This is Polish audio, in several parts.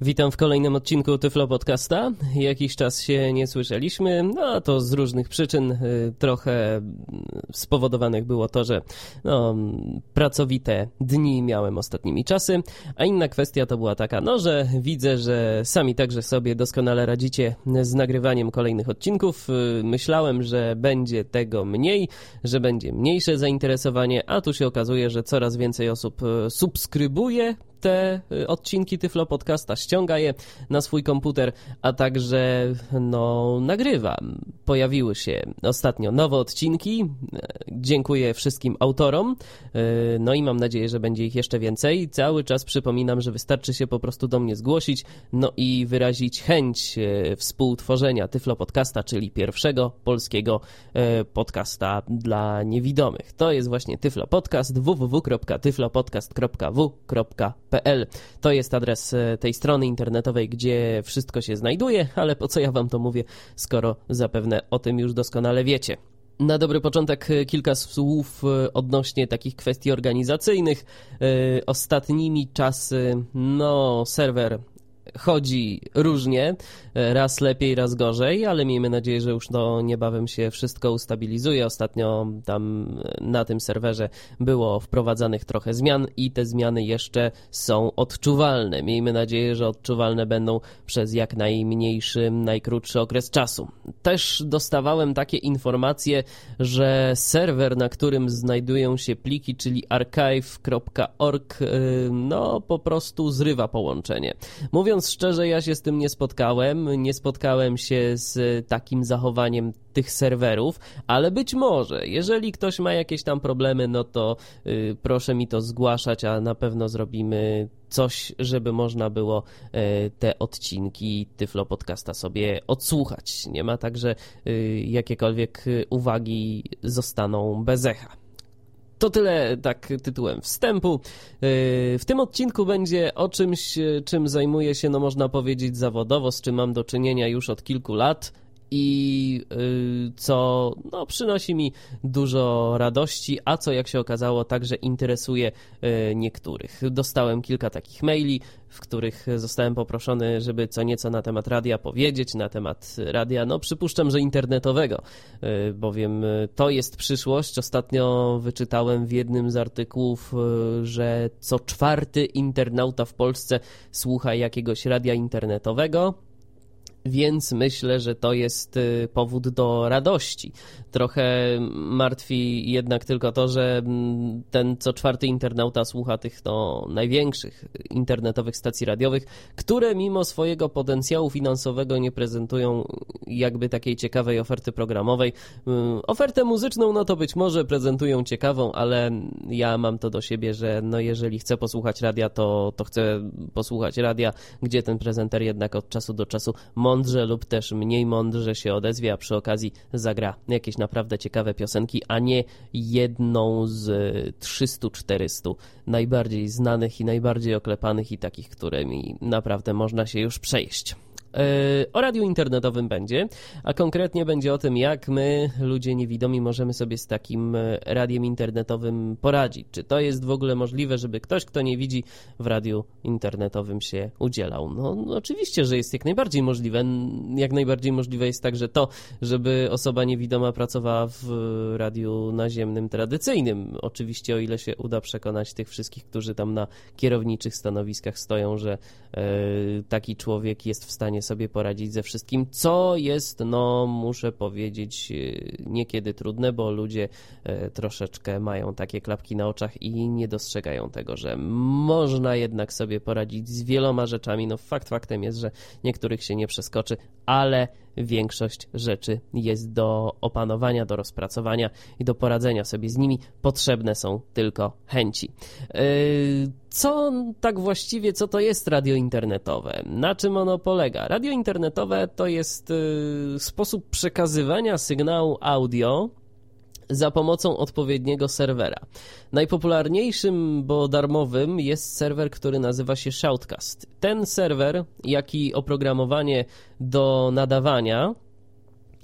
Witam w kolejnym odcinku Tyflo Podcasta. Jakiś czas się nie słyszeliśmy, no to z różnych przyczyn. Y, trochę spowodowanych było to, że no, pracowite dni miałem ostatnimi czasy, a inna kwestia to była taka, no że widzę, że sami także sobie doskonale radzicie z nagrywaniem kolejnych odcinków. Y, myślałem, że będzie tego mniej, że będzie mniejsze zainteresowanie, a tu się okazuje, że coraz więcej osób y, subskrybuje te y, odcinki Tyflo Podcasta, ściąga je na swój komputer, a także no, nagrywa. Pojawiły się ostatnio nowe odcinki. Dziękuję wszystkim autorom. Y, no i mam nadzieję, że będzie ich jeszcze więcej. Cały czas przypominam, że wystarczy się po prostu do mnie zgłosić, no i wyrazić chęć y, współtworzenia Tyflo Podcasta, czyli pierwszego polskiego podcasta dla niewidomych. To jest właśnie Tyflo Podcast to jest adres e, tej strony internetowej, gdzie wszystko się znajduje, ale po co ja wam to mówię, skoro zapewne o tym już doskonale wiecie. Na dobry początek e, kilka słów e, odnośnie takich kwestii organizacyjnych. Ostatnimi czasy, no, serwer chodzi różnie, raz lepiej, raz gorzej, ale miejmy nadzieję, że już to niebawem się wszystko ustabilizuje. Ostatnio tam na tym serwerze było wprowadzanych trochę zmian i te zmiany jeszcze są odczuwalne. Miejmy nadzieję, że odczuwalne będą przez jak najmniejszy, najkrótszy okres czasu. Też dostawałem takie informacje, że serwer, na którym znajdują się pliki, czyli archive.org, y, no po prostu zrywa połączenie. Mówiąc Mówiąc szczerze, ja się z tym nie spotkałem. Nie spotkałem się z takim zachowaniem tych serwerów, ale być może, jeżeli ktoś ma jakieś tam problemy, no to y, proszę mi to zgłaszać, a na pewno zrobimy coś, żeby można było y, te odcinki Tyflo Podcasta sobie odsłuchać. Nie ma tak, że y, jakiekolwiek uwagi zostaną bez echa. To tyle tak tytułem wstępu. Yy, w tym odcinku będzie o czymś, czym zajmuję się, no można powiedzieć, zawodowo, z czym mam do czynienia już od kilku lat i y, co no, przynosi mi dużo radości, a co jak się okazało także interesuje y, niektórych. Dostałem kilka takich maili, w których zostałem poproszony, żeby co nieco na temat radia powiedzieć, na temat radia, no przypuszczam, że internetowego, y, bowiem to jest przyszłość. Ostatnio wyczytałem w jednym z artykułów, że co czwarty internauta w Polsce słucha jakiegoś radia internetowego więc myślę, że to jest y, powód do radości. Trochę martwi jednak tylko to, że mm, ten co czwarty internauta słucha tych no, największych internetowych stacji radiowych, które mimo swojego potencjału finansowego nie prezentują jakby takiej ciekawej oferty programowej. Y, ofertę muzyczną, no to być może prezentują ciekawą, ale ja mam to do siebie, że no jeżeli chcę posłuchać radia, to, to chcę posłuchać radia, gdzie ten prezenter jednak od czasu do czasu mądrze lub też mniej mądrze się odezwie, a przy okazji zagra jakieś naprawdę ciekawe piosenki, a nie jedną z 300-400 najbardziej znanych i najbardziej oklepanych i takich, którymi naprawdę można się już przejść. E, o radiu internetowym będzie, a konkretnie będzie o tym, jak my, ludzie niewidomi, możemy sobie z takim e, radiem internetowym poradzić. Czy to jest w ogóle możliwe, żeby ktoś, kto nie widzi, w radiu internetowym się udzielał? No, no oczywiście, że jest jak najbardziej możliwe. Jak najbardziej możliwe jest także to, żeby osoba niewidoma pracowała w radiu naziemnym tradycyjnym. Oczywiście, o ile się uda przekonać tych wszystkich, którzy tam na kierowniczych stanowiskach stoją, że e, taki człowiek jest w stanie sobie poradzić ze wszystkim, co jest, no muszę powiedzieć, e, niekiedy trudne, bo ludzie e, troszeczkę mają takie klapki na oczach i nie dostrzegają tego, że można jednak sobie poradzić z wieloma rzeczami. No fakt faktem jest, że niektórych się nie przeskoczy, ale większość rzeczy jest do opanowania, do rozpracowania i do poradzenia sobie z nimi. Potrzebne są tylko chęci. Yy, co tak właściwie, co to jest radio internetowe? Na czym ono polega? Radio internetowe to jest yy, sposób przekazywania sygnału audio za pomocą odpowiedniego serwera. Najpopularniejszym, bo darmowym jest serwer, który nazywa się Shoutcast. Ten serwer, jak i oprogramowanie do nadawania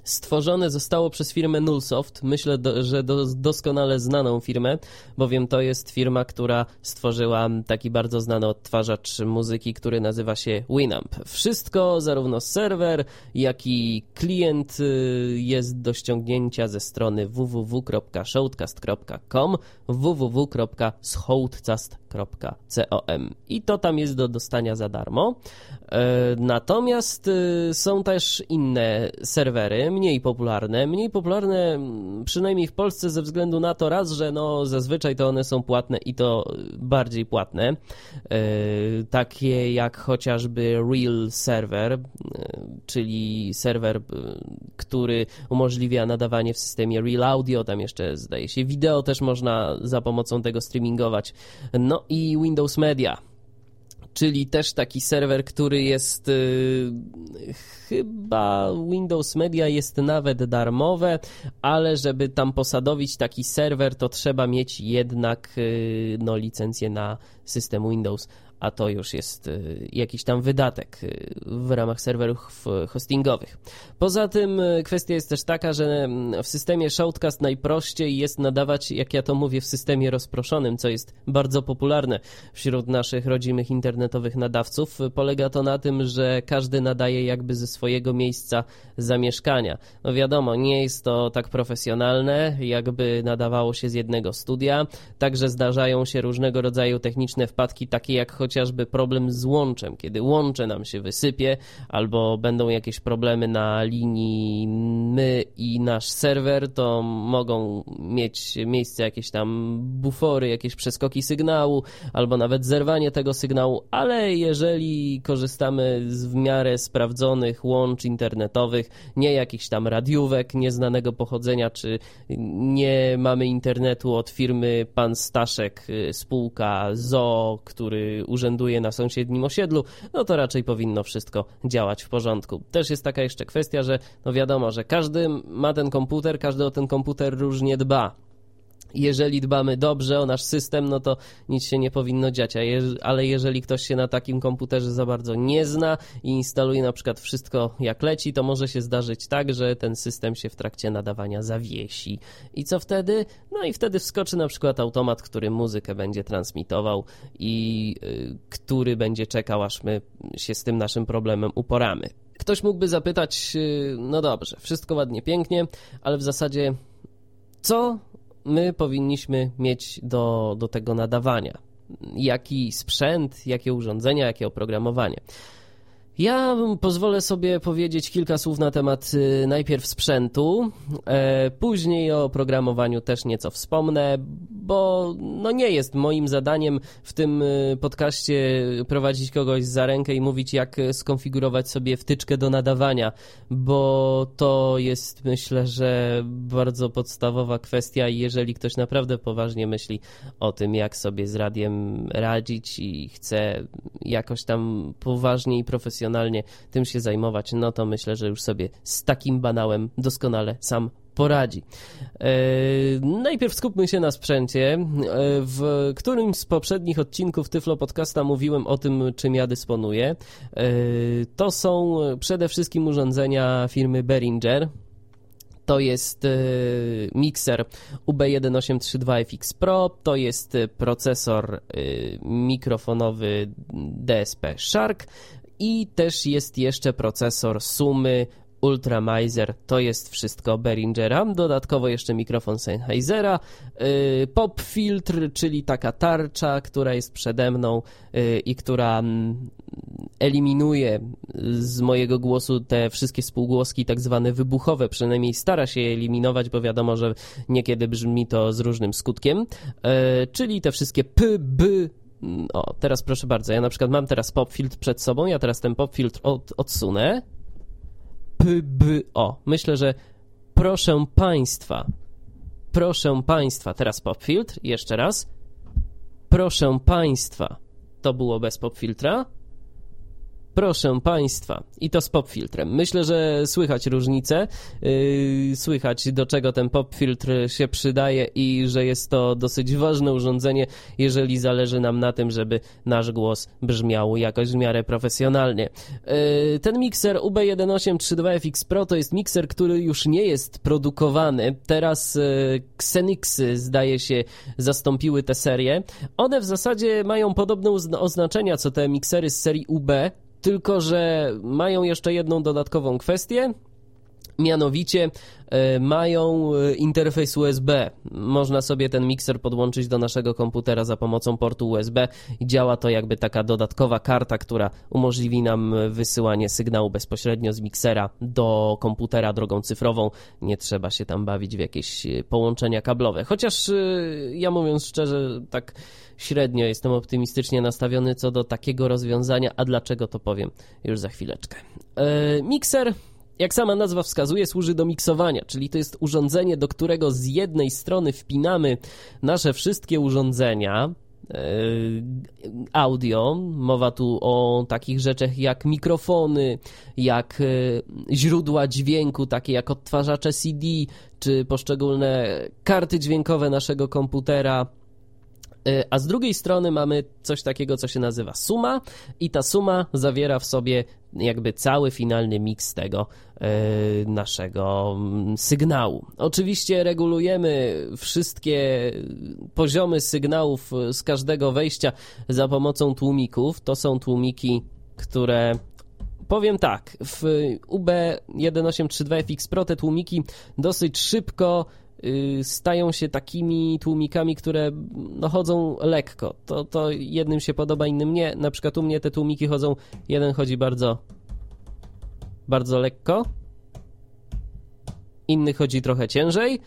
Stworzone zostało przez firmę Nullsoft. Myślę, do, że do, doskonale znaną firmę, bowiem to jest firma, która stworzyła taki bardzo znany odtwarzacz muzyki, który nazywa się Winamp. Wszystko, zarówno serwer, jak i klient y, jest do ściągnięcia ze strony www.shoutcast.com www.shoutcast.com i to tam jest do dostania za darmo. E, natomiast y, są też inne serwery, mniej popularne. Mniej popularne mm, przynajmniej w Polsce ze względu na to raz, że no zazwyczaj to one są płatne i to bardziej płatne. E, takie jak chociażby Real Server, e, czyli serwer, który umożliwia nadawanie w systemie Real Audio, tam jeszcze zdaje się wideo też można za pomocą tego streamingować. No i Windows Media czyli też taki serwer, który jest y, chyba Windows Media jest nawet darmowe, ale żeby tam posadowić taki serwer, to trzeba mieć jednak y, no, licencję na system Windows a to już jest y, jakiś tam wydatek y, w ramach serwerów hostingowych. Poza tym y, kwestia jest też taka, że mm, w systemie Shoutcast najprościej jest nadawać, jak ja to mówię, w systemie rozproszonym, co jest bardzo popularne wśród naszych rodzimych internetowych nadawców. Polega to na tym, że każdy nadaje jakby ze swojego miejsca zamieszkania. No wiadomo, nie jest to tak profesjonalne, jakby nadawało się z jednego studia, także zdarzają się różnego rodzaju techniczne wpadki, takie jak choć chociażby problem z łączem, kiedy łącze nam się wysypie, albo będą jakieś problemy na linii my i nasz serwer, to mogą mieć miejsce jakieś tam bufory, jakieś przeskoki sygnału, albo nawet zerwanie tego sygnału, ale jeżeli korzystamy z w miarę sprawdzonych łącz internetowych, nie jakichś tam radiówek nieznanego pochodzenia, czy nie mamy internetu od firmy Pan Staszek, y, spółka ZO, który używa urzęduje na sąsiednim osiedlu, no to raczej powinno wszystko działać w porządku. Też jest taka jeszcze kwestia, że no wiadomo, że każdy ma ten komputer, każdy o ten komputer różnie dba jeżeli dbamy dobrze o nasz system, no to nic się nie powinno dziać, ale jeżeli ktoś się na takim komputerze za bardzo nie zna i instaluje na przykład wszystko jak leci, to może się zdarzyć tak, że ten system się w trakcie nadawania zawiesi. I co wtedy? No i wtedy wskoczy na przykład automat, który muzykę będzie transmitował i y, który będzie czekał, aż my się z tym naszym problemem uporamy. Ktoś mógłby zapytać, y, no dobrze, wszystko ładnie, pięknie, ale w zasadzie co my powinniśmy mieć do, do tego nadawania. Jaki sprzęt, jakie urządzenia, jakie oprogramowanie. Ja pozwolę sobie powiedzieć kilka słów na temat y, najpierw sprzętu, e, później o programowaniu też nieco wspomnę, bo no nie jest moim zadaniem w tym y, podcaście prowadzić kogoś za rękę i mówić jak skonfigurować sobie wtyczkę do nadawania, bo to jest myślę, że bardzo podstawowa kwestia i jeżeli ktoś naprawdę poważnie myśli o tym jak sobie z radiem radzić i chce jakoś tam poważnie i profesjonalnie profesjonalnie tym się zajmować, no to myślę, że już sobie z takim banałem doskonale sam poradzi. E, najpierw skupmy się na sprzęcie. E, w którymś z poprzednich odcinków Tyflo Podcasta mówiłem o tym, czym ja dysponuję. E, to są przede wszystkim urządzenia firmy Behringer. To jest mikser UB1832FX Pro, to jest procesor mikrofonowy DSP Shark, i też jest jeszcze procesor Sumy Ultramizer, to jest wszystko Behringera, dodatkowo jeszcze mikrofon Sennheisera, yy, pop filtr, czyli taka tarcza, która jest przede mną yy, i która mm, eliminuje z mojego głosu te wszystkie spółgłoski tak zwane wybuchowe, przynajmniej stara się je eliminować, bo wiadomo, że niekiedy brzmi to z różnym skutkiem, yy, czyli te wszystkie p, b, o, teraz proszę bardzo, ja na przykład mam teraz pop filtr przed sobą, ja teraz ten pop filtr od, odsunę. O. Myślę, że proszę państwa, proszę państwa, teraz pop filtr, jeszcze raz. Proszę państwa, to było bez pop filtra. Proszę Państwa, i to z popfiltrem. Myślę, że słychać różnicę, yy, słychać do czego ten popfiltr się przydaje i że jest to dosyć ważne urządzenie, jeżeli zależy nam na tym, żeby nasz głos brzmiał jakoś w miarę profesjonalnie. Yy, ten mikser UB1832FX Pro to jest mikser, który już nie jest produkowany. Teraz yy, Xenixy zdaje się zastąpiły tę serię. One w zasadzie mają podobne oznaczenia co te miksery z serii UB, tylko że mają jeszcze jedną dodatkową kwestię. Mianowicie e, mają e, interfejs USB. Można sobie ten mikser podłączyć do naszego komputera za pomocą portu USB i działa to jakby taka dodatkowa karta, która umożliwi nam wysyłanie sygnału bezpośrednio z miksera do komputera drogą cyfrową. Nie trzeba się tam bawić w jakieś e, połączenia kablowe. Chociaż ja mówiąc szczerze, tak średnio jestem optymistycznie nastawiony co do takiego rozwiązania, a dlaczego to powiem już za chwileczkę. Mikser jak sama nazwa wskazuje, służy do miksowania, czyli to jest urządzenie, do którego z jednej strony wpinamy nasze wszystkie urządzenia, e, audio. Mowa tu o takich rzeczach jak mikrofony, jak e, źródła dźwięku, takie jak odtwarzacze CD, czy poszczególne karty dźwiękowe naszego komputera a z drugiej strony mamy coś takiego, co się nazywa suma i ta suma zawiera w sobie jakby cały finalny miks tego yy, naszego mm, sygnału. Oczywiście regulujemy wszystkie poziomy sygnałów z każdego wejścia za pomocą tłumików. To są tłumiki, które Powiem tak, w UB1832FX Pro te tłumiki dosyć szybko stają się takimi tłumikami, które no, chodzą lekko. To, to jednym się podoba, innym nie. Na przykład u mnie te tłumiki chodzą, jeden chodzi bardzo bardzo lekko, inny chodzi trochę ciężej,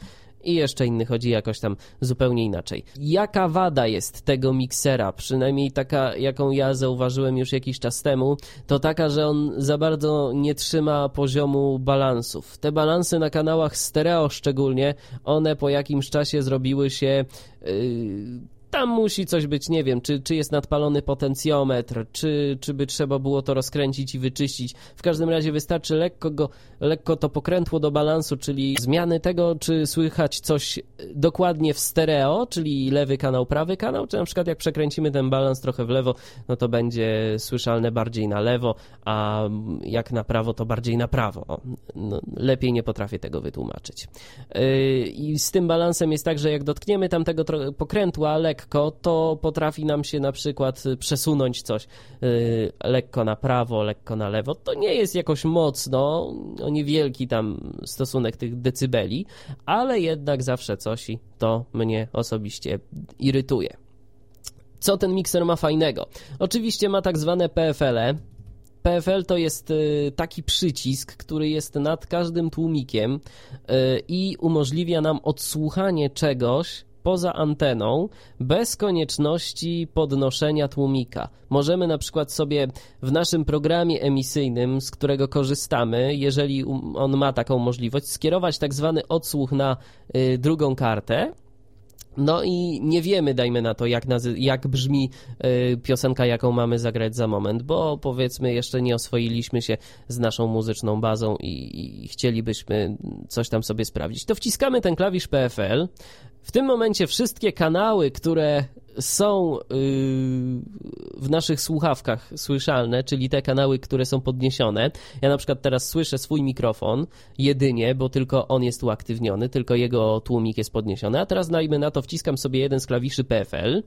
i jeszcze inny chodzi jakoś tam zupełnie inaczej. Jaka wada jest tego miksera, przynajmniej taka, jaką ja zauważyłem już jakiś czas temu, to taka, że on za bardzo nie trzyma poziomu balansów. Te balansy na kanałach stereo szczególnie, one po jakimś czasie zrobiły się yy, tam musi coś być, nie wiem, czy, czy jest nadpalony potencjometr, czy, czy by trzeba było to rozkręcić i wyczyścić. W każdym razie wystarczy lekko, go, lekko to pokrętło do balansu, czyli zmiany tego, czy słychać coś dokładnie w stereo, czyli lewy kanał, prawy kanał, czy na przykład jak przekręcimy ten balans trochę w lewo, no to będzie słyszalne bardziej na lewo, a jak na prawo, to bardziej na prawo. No, lepiej nie potrafię tego wytłumaczyć. Yy, I z tym balansem jest tak, że jak dotkniemy tamtego pokrętła lekko, lekko, to potrafi nam się na przykład przesunąć coś yy, lekko na prawo, lekko na lewo. To nie jest jakoś mocno, no niewielki tam stosunek tych decybeli, ale jednak zawsze coś i to mnie osobiście irytuje. Co ten mikser ma fajnego? Oczywiście ma tak zwane PFL-e, PFL to jest y, taki przycisk, który jest nad każdym tłumikiem y, i umożliwia nam odsłuchanie czegoś poza anteną bez konieczności podnoszenia tłumika. Możemy na przykład sobie w naszym programie emisyjnym, z którego korzystamy, jeżeli um, on ma taką możliwość, skierować tak zwany odsłuch na y, drugą kartę. No i nie wiemy, dajmy na to, jak, nazy- jak brzmi y, piosenka, jaką mamy zagrać za moment, bo powiedzmy jeszcze nie oswoiliśmy się z naszą muzyczną bazą i, i chcielibyśmy coś tam sobie sprawdzić. To wciskamy ten klawisz PFL, w tym momencie wszystkie kanały, które są yy, w naszych słuchawkach słyszalne, czyli te kanały, które są podniesione. Ja na przykład teraz słyszę swój mikrofon jedynie, bo tylko on jest uaktywniony, tylko jego tłumik jest podniesiony. A teraz dajmy na to, wciskam sobie jeden z klawiszy PFL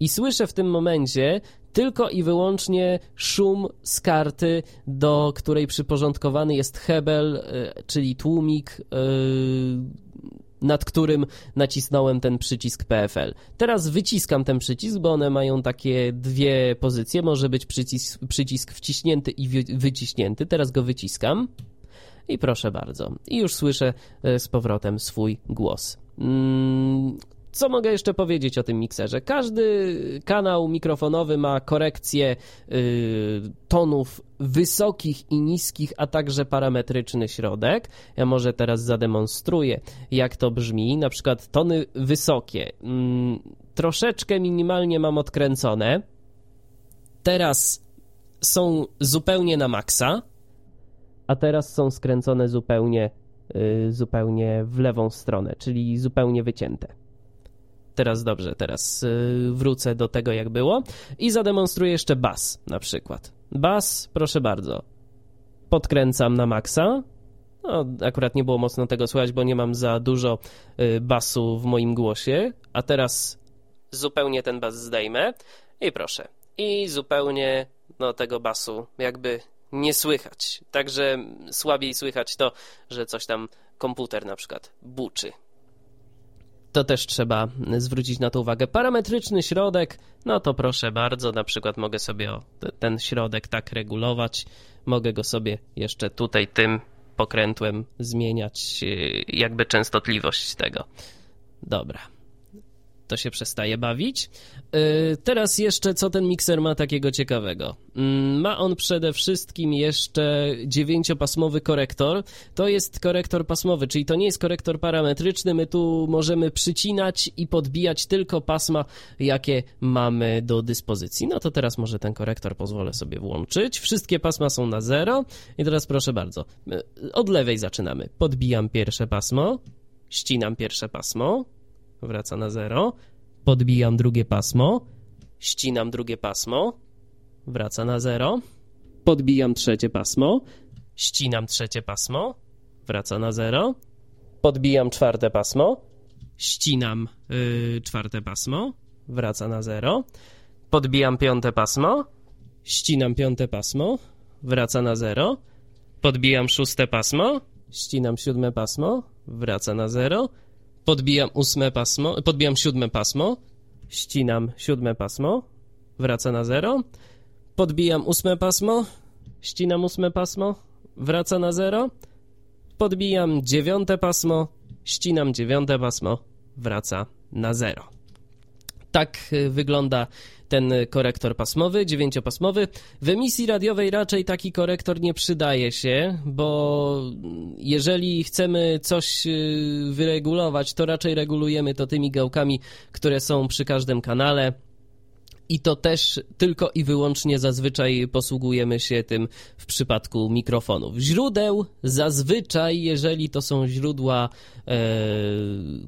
i słyszę w tym momencie tylko i wyłącznie szum z karty, do której przyporządkowany jest hebel, yy, czyli tłumik. Nad którym nacisnąłem ten przycisk PFL. Teraz wyciskam ten przycisk, bo one mają takie dwie pozycje. Może być przycisk, przycisk wciśnięty i wyciśnięty. Teraz go wyciskam. I proszę bardzo. I już słyszę e, z powrotem swój głos. Mm, co mogę jeszcze powiedzieć o tym mikserze? Każdy kanał mikrofonowy ma korekcję yy, tonów wysokich i niskich, a także parametryczny środek. Ja może teraz zademonstruję, jak to brzmi. Na przykład tony wysokie. Yy, troszeczkę minimalnie mam odkręcone. Teraz są zupełnie na maksa, a teraz są skręcone zupełnie, yy, zupełnie w lewą stronę, czyli zupełnie wycięte. Teraz dobrze, teraz yy, wrócę do tego, jak było i zademonstruję jeszcze bas na przykład. Bas, proszę bardzo. Podkręcam na maksa. No, akurat nie było mocno tego słychać, bo nie mam za dużo yy, basu w moim głosie, a teraz zupełnie ten bas zdejmę i proszę. I zupełnie no, tego basu jakby nie słychać. Także słabiej słychać to, że coś tam komputer na przykład buczy. To też trzeba zwrócić na to uwagę. Parametryczny środek, no to proszę bardzo, na przykład mogę sobie ten środek tak regulować. Mogę go sobie jeszcze tutaj tym pokrętłem zmieniać, y, jakby częstotliwość tego. Dobra to się przestaje bawić. Yy, teraz jeszcze co ten mikser ma takiego ciekawego? Yy, ma on przede wszystkim jeszcze dziewięciopasmowy korektor. To jest korektor pasmowy, czyli to nie jest korektor parametryczny. My tu możemy przycinać i podbijać tylko pasma, jakie mamy do dyspozycji. No to teraz może ten korektor pozwolę sobie włączyć. Wszystkie pasma są na zero. I teraz proszę bardzo, yy, od lewej zaczynamy. Podbijam pierwsze pasmo, ścinam pierwsze pasmo, wraca na zero, podbijam drugie pasmo, ścinam drugie pasmo, wraca na zero, podbijam trzecie pasmo, ścinam trzecie pasmo, wraca na zero, podbijam czwarte pasmo, ścinam yy, czwarte pasmo, wraca na zero, podbijam piąte pasmo, ścinam piąte pasmo, wraca na zero, podbijam szóste pasmo, ścinam siódme pasmo, wraca na zero, podbijam ósme pasmo, podbijam siódme pasmo, ścinam siódme pasmo, wraca na zero, podbijam ósme pasmo, ścinam ósme pasmo, wraca na zero, podbijam dziewiąte pasmo, ścinam dziewiąte pasmo, wraca na zero. Tak y, wygląda ten korektor pasmowy, dziewięciopasmowy. W emisji radiowej raczej taki korektor nie przydaje się, bo jeżeli chcemy coś y, wyregulować, to raczej regulujemy to tymi gałkami, które są przy każdym kanale i to też tylko i wyłącznie zazwyczaj posługujemy się tym w przypadku mikrofonów. Źródeł zazwyczaj, jeżeli to są źródła e,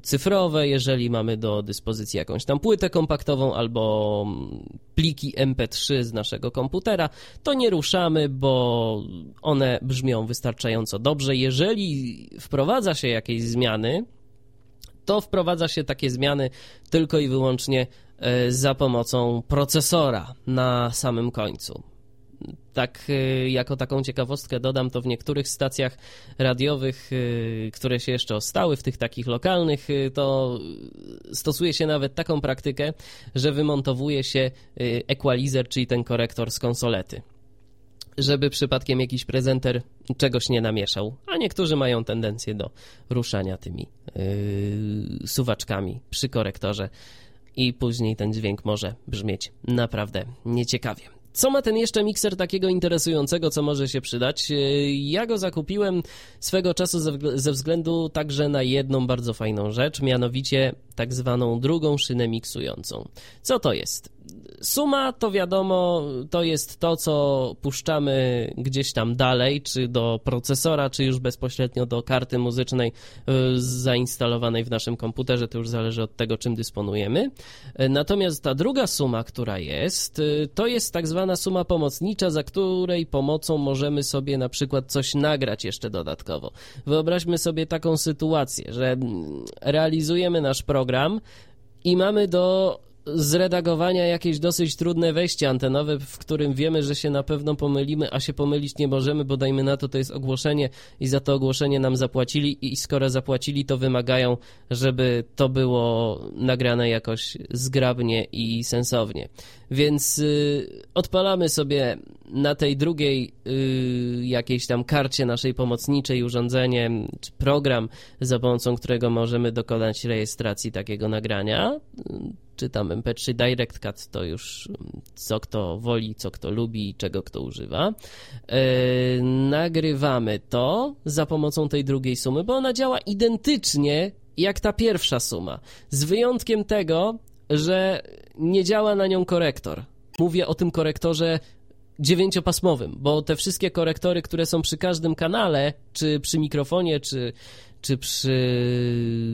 cyfrowe, jeżeli mamy do dyspozycji jakąś tam płytę kompaktową albo pliki MP3 z naszego komputera, to nie ruszamy, bo one brzmią wystarczająco dobrze. Jeżeli wprowadza się jakieś zmiany, to wprowadza się takie zmiany tylko i wyłącznie za pomocą procesora na samym końcu. Tak, e, jako taką ciekawostkę dodam, to w niektórych stacjach radiowych, e, które się jeszcze ostały, w tych takich lokalnych, to stosuje się nawet taką praktykę, że wymontowuje się equalizer, czyli ten korektor z konsolety żeby przypadkiem jakiś prezenter czegoś nie namieszał, a niektórzy mają tendencję do ruszania tymi yy, suwaczkami przy korektorze i później ten dźwięk może brzmieć naprawdę nieciekawie. Co ma ten jeszcze mikser takiego interesującego, co może się przydać? E, ja go zakupiłem swego czasu ze względu także na jedną bardzo fajną rzecz, mianowicie tak zwaną drugą szynę miksującą. Co to jest? Suma to wiadomo, to jest to, co puszczamy gdzieś tam dalej, czy do procesora, czy już bezpośrednio do karty muzycznej y, zainstalowanej w naszym komputerze. To już zależy od tego, czym dysponujemy. Natomiast ta druga suma, która jest, y, to jest tak zwana suma pomocnicza, za której pomocą możemy sobie na przykład coś nagrać jeszcze dodatkowo. Wyobraźmy sobie taką sytuację, że mm, realizujemy nasz program i mamy do zredagowania jakieś dosyć trudne wejście antenowe, w którym wiemy, że się na pewno pomylimy, a się pomylić nie możemy, bo dajmy na to, to jest ogłoszenie i za to ogłoszenie nam zapłacili i skoro zapłacili, to wymagają, żeby to było nagrane jakoś zgrabnie i sensownie. Więc y, odpalamy sobie na tej drugiej y, jakiejś tam karcie naszej pomocniczej urządzenie czy program, za pomocą którego możemy dokonać rejestracji takiego nagrania czy tam MP3 Direct Cut, to już co kto woli, co kto lubi, czego kto używa. Yy, nagrywamy to za pomocą tej drugiej sumy, bo ona działa identycznie jak ta pierwsza suma, z wyjątkiem tego, że nie działa na nią korektor. Mówię o tym korektorze dziewięciopasmowym, bo te wszystkie korektory, które są przy każdym kanale, czy przy mikrofonie, czy, czy przy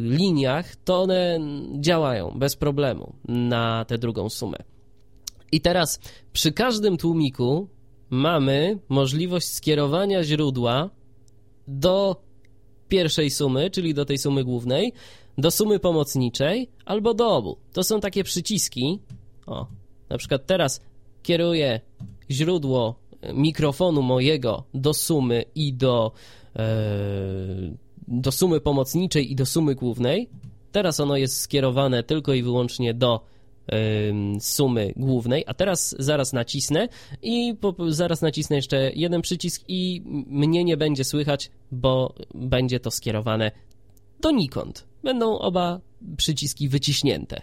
liniach, to one działają bez problemu na tę drugą sumę. I teraz przy każdym tłumiku mamy możliwość skierowania źródła do pierwszej sumy, czyli do tej sumy głównej, do sumy pomocniczej albo do obu. To są takie przyciski. O, na przykład teraz kieruję źródło mikrofonu mojego do sumy i do, e, do sumy pomocniczej i do sumy głównej. Teraz ono jest skierowane tylko i wyłącznie do sumy głównej, a teraz zaraz nacisnę i po, zaraz nacisnę jeszcze jeden przycisk i mnie nie będzie słychać, bo będzie to skierowane donikąd. Będą oba przyciski wyciśnięte.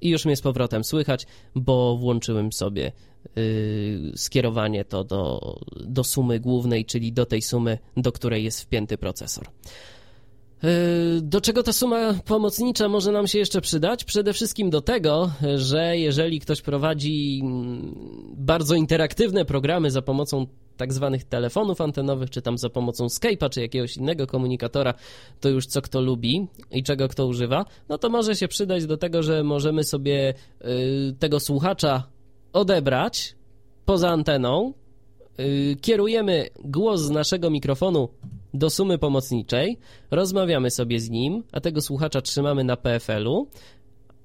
I już mnie z powrotem słychać, bo włączyłem sobie yy, skierowanie to do, do sumy głównej, czyli do tej sumy, do której jest wpięty procesor. Yy, do czego ta suma pomocnicza może nam się jeszcze przydać? Przede wszystkim do tego, że jeżeli ktoś prowadzi mm, bardzo interaktywne programy za pomocą tak zwanych telefonów antenowych, czy tam za pomocą Skype'a, czy jakiegoś innego komunikatora, to już co kto lubi i czego kto używa, no to może się przydać do tego, że możemy sobie yy, tego słuchacza odebrać poza anteną, yy, kierujemy głos z naszego mikrofonu do sumy pomocniczej, rozmawiamy sobie z nim, a tego słuchacza trzymamy na PFL-u,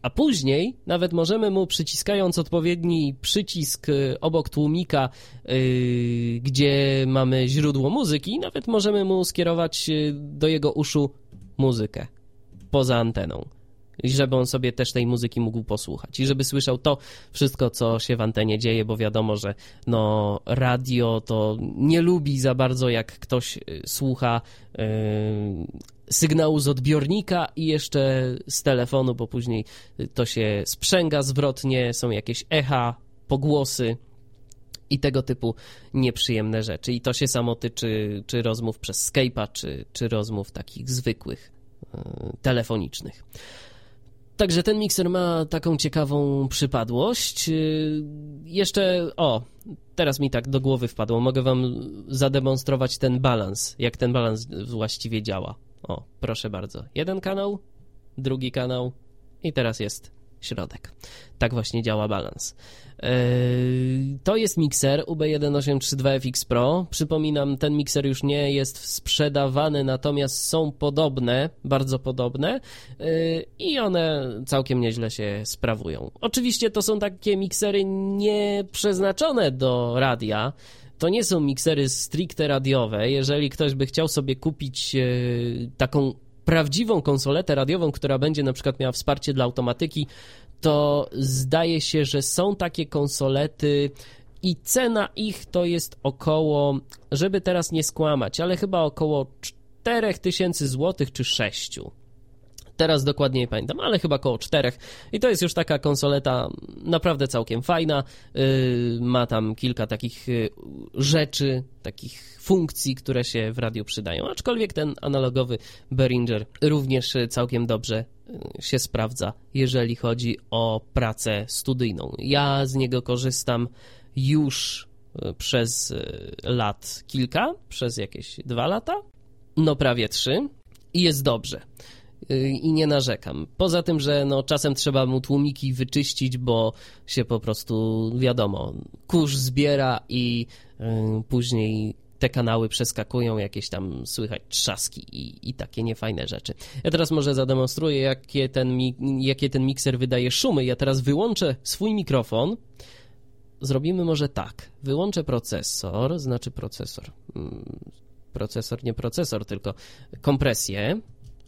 a później nawet możemy mu przyciskając odpowiedni przycisk y, obok tłumika, yy, gdzie mamy źródło muzyki, nawet możemy mu skierować y, do jego uszu muzykę poza anteną i żeby on sobie też tej muzyki mógł posłuchać i żeby słyszał to wszystko, co się w antenie dzieje, bo wiadomo, że no radio to nie lubi za bardzo, jak ktoś y, słucha yy, sygnału z odbiornika i jeszcze z telefonu, bo później to się sprzęga zwrotnie, są jakieś echa, pogłosy i tego typu nieprzyjemne rzeczy. I to się samo tyczy czy rozmów przez Skype'a, czy, czy rozmów takich zwykłych, yy, telefonicznych. Także ten mikser ma taką ciekawą przypadłość. Y, jeszcze, o, teraz mi tak do głowy wpadło. Mogę wam zademonstrować ten balans, jak ten balans właściwie działa. O, proszę bardzo. Jeden kanał, drugi kanał i teraz jest środek. Tak właśnie działa balans. Yy, to jest mikser UB1832FX Pro. Przypominam, ten mikser już nie jest sprzedawany, natomiast są podobne, bardzo podobne yy, i one całkiem nieźle się sprawują. Oczywiście to są takie miksery nie przeznaczone do radia, to nie są miksery stricte radiowe. Jeżeli ktoś by chciał sobie kupić yy, taką prawdziwą konsoletę radiową, która będzie na przykład miała wsparcie dla automatyki, to zdaje się, że są takie konsolety i cena ich to jest około, żeby teraz nie skłamać, ale chyba około 4000 zł czy 6. Teraz dokładnie nie pamiętam, ale chyba około 4. I to jest już taka konsoleta naprawdę całkiem fajna. Yy, ma tam kilka takich yy, rzeczy, takich funkcji, które się w radiu przydają. Aczkolwiek ten analogowy Behringer również całkiem dobrze yy, się sprawdza, jeżeli chodzi o pracę studyjną. Ja z niego korzystam już przez lat kilka, przez jakieś dwa lata, no prawie trzy i jest dobrze. Y, i nie narzekam. Poza tym, że no, czasem trzeba mu tłumiki wyczyścić, bo się po prostu, wiadomo, kurz zbiera i y, później te kanały przeskakują, jakieś tam słychać trzaski i, i takie niefajne rzeczy. Ja teraz może zademonstruję, jakie ten, jakie ten mikser wydaje szumy. Ja teraz wyłączę swój mikrofon. Zrobimy może tak. Wyłączę procesor, znaczy procesor. Mm, procesor, nie procesor, tylko kompresję.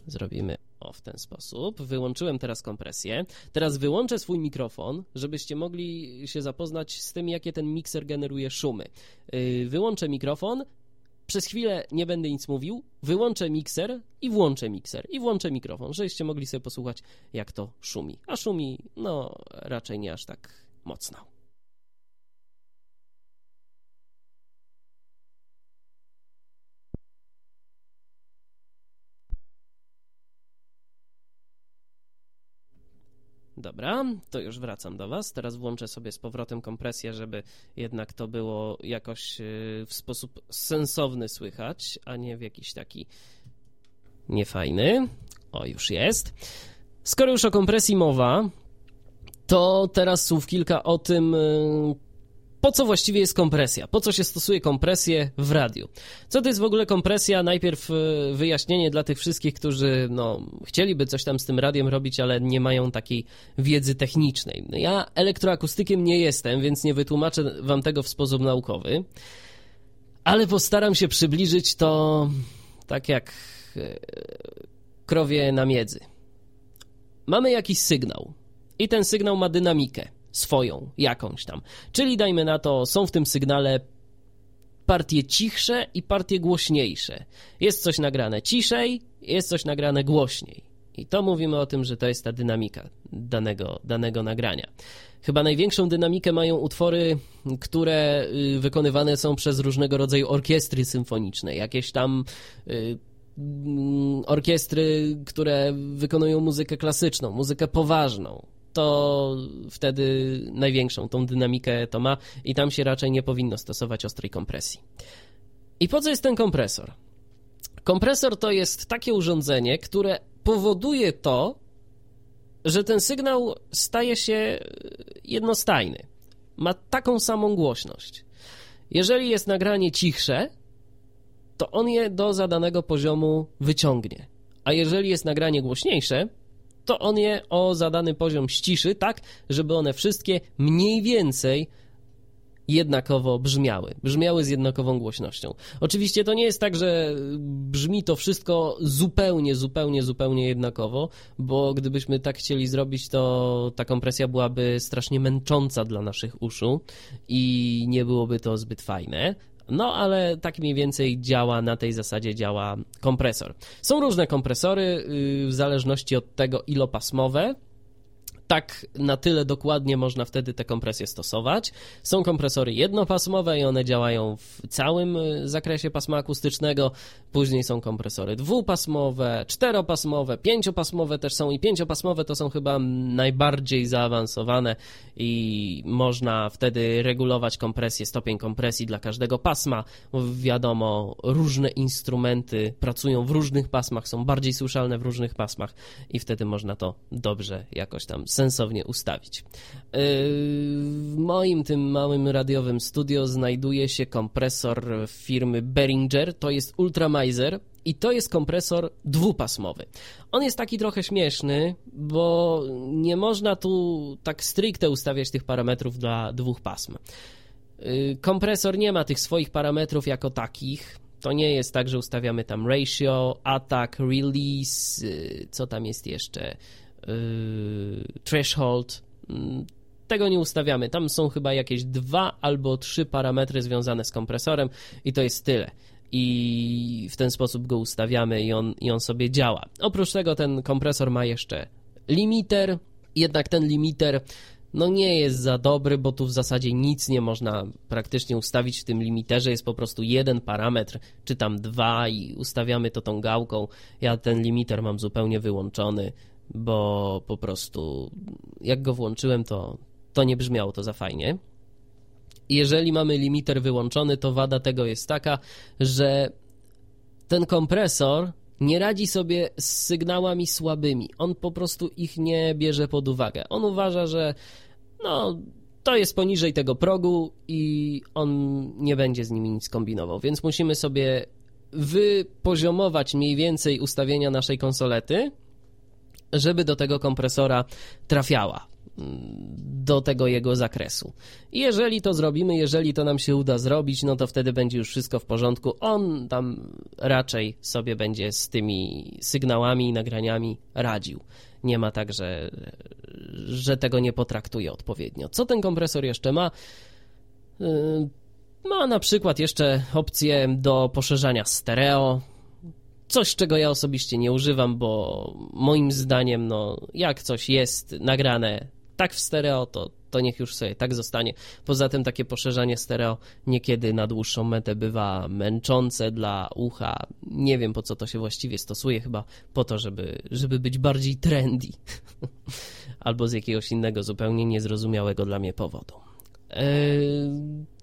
Zrobimy o, w ten sposób. Wyłączyłem teraz kompresję. Teraz wyłączę swój mikrofon, żebyście mogli się zapoznać z tym, jakie ten mikser generuje szumy. Yy, wyłączę mikrofon, przez chwilę nie będę nic mówił, wyłączę mikser i włączę mikser i włączę mikrofon, żebyście mogli sobie posłuchać, jak to szumi. A szumi, no, raczej nie aż tak mocno. Dobra, to już wracam do Was. Teraz włączę sobie z powrotem kompresję, żeby jednak to było jakoś y, w sposób sensowny słychać, a nie w jakiś taki niefajny. O, już jest. Skoro już o kompresji mowa, to teraz słów kilka o tym, y, po co właściwie jest kompresja? Po co się stosuje kompresję w radiu? Co to jest w ogóle kompresja? Najpierw e, wyjaśnienie dla tych wszystkich, którzy no, chcieliby coś tam z tym radiem robić, ale nie mają takiej wiedzy technicznej. Ja elektroakustykiem nie jestem, więc nie wytłumaczę wam tego w sposób naukowy, ale postaram się przybliżyć to tak jak e, krowie na miedzy. Mamy jakiś sygnał i ten sygnał ma dynamikę swoją, jakąś tam. Czyli dajmy na to, są w tym sygnale partie cichsze i partie głośniejsze. Jest coś nagrane ciszej, jest coś nagrane głośniej. I to mówimy o tym, że to jest ta dynamika danego, danego nagrania. Chyba największą dynamikę mają utwory, które y, wykonywane są przez różnego rodzaju orkiestry symfoniczne, jakieś tam y, mm, orkiestry, które wykonują muzykę klasyczną, muzykę poważną to wtedy największą tą dynamikę to ma i tam się raczej nie powinno stosować ostrej kompresji. I po co jest ten kompresor? Kompresor to jest takie urządzenie, które powoduje to, że ten sygnał staje się jednostajny. Ma taką samą głośność. Jeżeli jest nagranie cichsze, to on je do zadanego poziomu wyciągnie. A jeżeli jest nagranie głośniejsze, to on je o zadany poziom ściszy, tak, żeby one wszystkie mniej więcej jednakowo brzmiały. Brzmiały z jednakową głośnością. Oczywiście to nie jest tak, że brzmi to wszystko zupełnie, zupełnie, zupełnie jednakowo, bo gdybyśmy tak chcieli zrobić, to ta kompresja byłaby strasznie męcząca dla naszych uszu i nie byłoby to zbyt fajne. No, ale tak mniej więcej działa, na tej zasadzie działa kompresor. Są różne kompresory yy, w zależności od tego ilopasmowe, tak na tyle dokładnie można wtedy te kompresje stosować. Są kompresory jednopasmowe i one działają w całym y, zakresie pasma akustycznego. Później są kompresory dwupasmowe, czteropasmowe, pięciopasmowe też są i pięciopasmowe to są chyba najbardziej zaawansowane i można wtedy regulować kompresję, stopień kompresji dla każdego pasma. Wiadomo, różne instrumenty pracują w różnych pasmach, są bardziej słyszalne w różnych pasmach i wtedy można to dobrze jakoś tam sensownie ustawić. Yy, w moim tym małym radiowym studio znajduje się kompresor firmy Behringer, to jest Ultramizer i to jest kompresor dwupasmowy. On jest taki trochę śmieszny, bo nie można tu tak stricte ustawiać tych parametrów dla dwóch pasm. Yy, kompresor nie ma tych swoich parametrów jako takich. To nie jest tak, że ustawiamy tam ratio, attack, release, yy, co tam jest jeszcze, threshold. Mm, tego nie ustawiamy. Tam są chyba jakieś dwa albo trzy parametry związane z kompresorem i to jest tyle. I w ten sposób go ustawiamy i on, i on sobie działa. Oprócz tego ten kompresor ma jeszcze limiter, jednak ten limiter no nie jest za dobry, bo tu w zasadzie nic nie można praktycznie ustawić w tym limiterze, jest po prostu jeden parametr, czy tam dwa i ustawiamy to tą gałką. Ja ten limiter mam zupełnie wyłączony, bo po prostu jak go włączyłem, to, to nie brzmiało to za fajnie. Jeżeli mamy limiter wyłączony, to wada tego jest taka, że ten kompresor nie radzi sobie z sygnałami słabymi. On po prostu ich nie bierze pod uwagę. On uważa, że no, to jest poniżej tego progu i on nie będzie z nimi nic kombinował. Więc musimy sobie wypoziomować mniej więcej ustawienia naszej konsolety żeby do tego kompresora trafiała mm, do tego jego zakresu. Jeżeli to zrobimy, jeżeli to nam się uda zrobić, no to wtedy będzie już wszystko w porządku. On tam raczej sobie będzie z tymi sygnałami i nagraniami radził. Nie ma tak, że, że tego nie potraktuje odpowiednio. Co ten kompresor jeszcze ma? Yy, ma na przykład jeszcze opcję do poszerzania stereo, Coś, czego ja osobiście nie używam, bo moim zdaniem, no, jak coś jest nagrane tak w stereo, to, to niech już sobie tak zostanie. Poza tym takie poszerzanie stereo niekiedy na dłuższą metę bywa męczące dla ucha. Nie wiem po co to się właściwie stosuje, chyba po to, żeby, żeby być bardziej trendy. albo z jakiegoś innego zupełnie niezrozumiałego dla mnie powodu. E,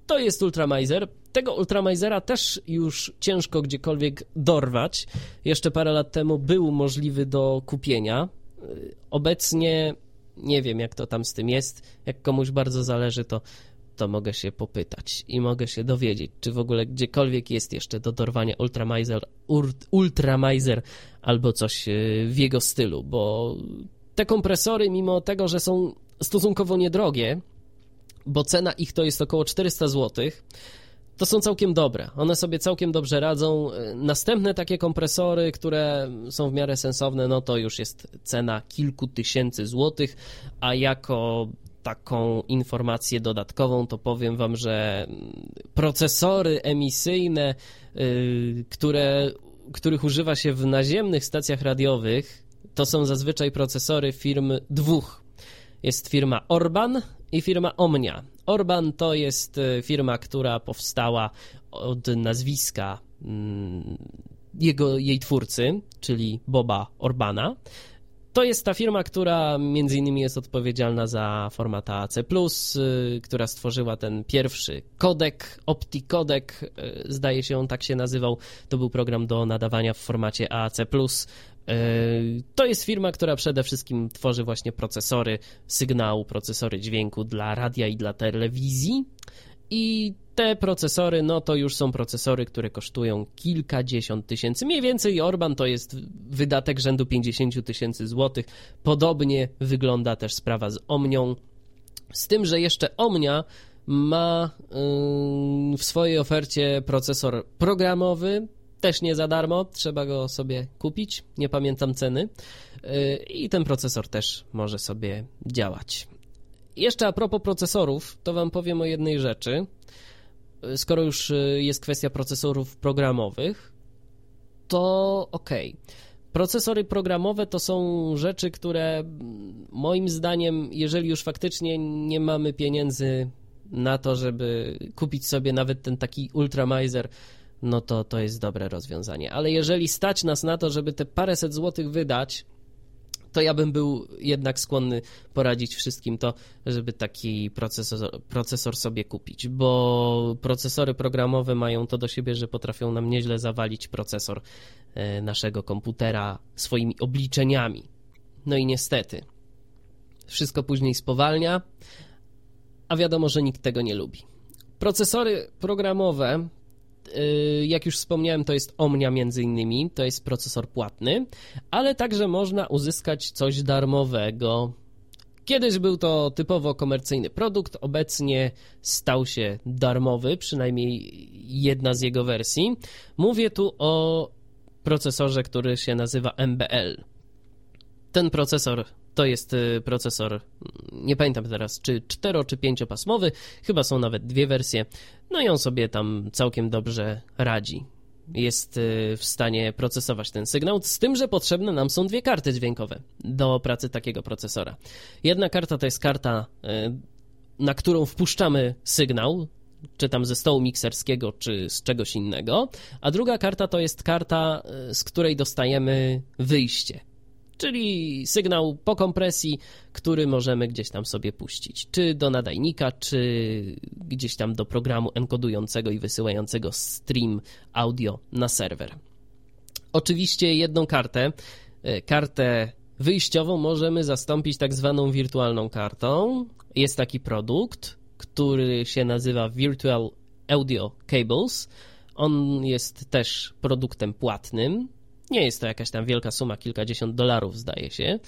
to jest Ultramizer. Tego Ultramizera też już ciężko gdziekolwiek dorwać. Jeszcze parę lat temu był możliwy do kupienia. E, obecnie nie wiem, jak to tam z tym jest. Jak komuś bardzo zależy, to, to mogę się popytać i mogę się dowiedzieć, czy w ogóle gdziekolwiek jest jeszcze do dorwania Ultramizer, Ultramizer albo coś e, w jego stylu, bo te kompresory, mimo tego, że są stosunkowo niedrogie, bo cena ich to jest około 400 zł, to są całkiem dobre. One sobie całkiem dobrze radzą. Następne takie kompresory, które są w miarę sensowne, no to już jest cena kilku tysięcy złotych, a jako taką informację dodatkową, to powiem Wam, że procesory emisyjne, yy, które, których używa się w naziemnych stacjach radiowych, to są zazwyczaj procesory firm dwóch. Jest firma Orban i firma Omnia. Orban to jest e, firma, która powstała od nazwiska mm, jego, jej twórcy, czyli Boba Orbana. To jest ta firma, która między innymi jest odpowiedzialna za format AC+, y, która stworzyła ten pierwszy kodek, OptiCodec, y, zdaje się on tak się nazywał. To był program do nadawania w formacie AAC+. Y, to jest firma, która przede wszystkim tworzy właśnie procesory sygnału, procesory dźwięku dla radia i dla telewizji. I te procesory, no to już są procesory, które kosztują kilkadziesiąt tysięcy. Mniej więcej Orban to jest wydatek rzędu 50 tysięcy złotych. Podobnie wygląda też sprawa z Omnią. Z tym, że jeszcze Omnia ma yy, w swojej ofercie procesor programowy, też nie za darmo, trzeba go sobie kupić, nie pamiętam ceny. Yy, I ten procesor też może sobie działać. Jeszcze a propos procesorów, to Wam powiem o jednej rzeczy. Skoro już y, jest kwestia procesorów programowych, to okej. Okay. Procesory programowe to są rzeczy, które moim zdaniem, jeżeli już faktycznie nie mamy pieniędzy na to, żeby kupić sobie nawet ten taki Ultramizer, no to to jest dobre rozwiązanie. Ale jeżeli stać nas na to, żeby te paręset złotych wydać to ja bym był jednak skłonny poradzić wszystkim to, żeby taki procesor, procesor sobie kupić, bo procesory programowe mają to do siebie, że potrafią nam nieźle zawalić procesor e, naszego komputera swoimi obliczeniami. No i niestety, wszystko później spowalnia, a wiadomo, że nikt tego nie lubi. Procesory programowe jak już wspomniałem, to jest Omnia między innymi, to jest procesor płatny, ale także można uzyskać coś darmowego. Kiedyś był to typowo komercyjny produkt, obecnie stał się darmowy, przynajmniej jedna z jego wersji. Mówię tu o procesorze, który się nazywa MBL. Ten procesor to jest y, procesor, nie pamiętam teraz, czy 4 czy 5 pasmowy, chyba są nawet dwie wersje. No i on sobie tam całkiem dobrze radzi. Jest y, w stanie procesować ten sygnał, z tym, że potrzebne nam są dwie karty dźwiękowe do pracy takiego procesora. Jedna karta to jest karta, y, na którą wpuszczamy sygnał, czy tam ze stołu mikserskiego, czy z czegoś innego, a druga karta to jest karta, z której dostajemy wyjście, czyli sygnał po kompresji, który możemy gdzieś tam sobie puścić, czy do nadajnika, czy gdzieś tam do programu enkodującego i wysyłającego stream audio na serwer. Oczywiście jedną kartę, e, kartę wyjściową możemy zastąpić tak zwaną wirtualną kartą. Jest taki produkt, który się nazywa Virtual Audio Cables. On jest też produktem płatnym. Nie jest to jakaś tam wielka suma, kilkadziesiąt dolarów zdaje się.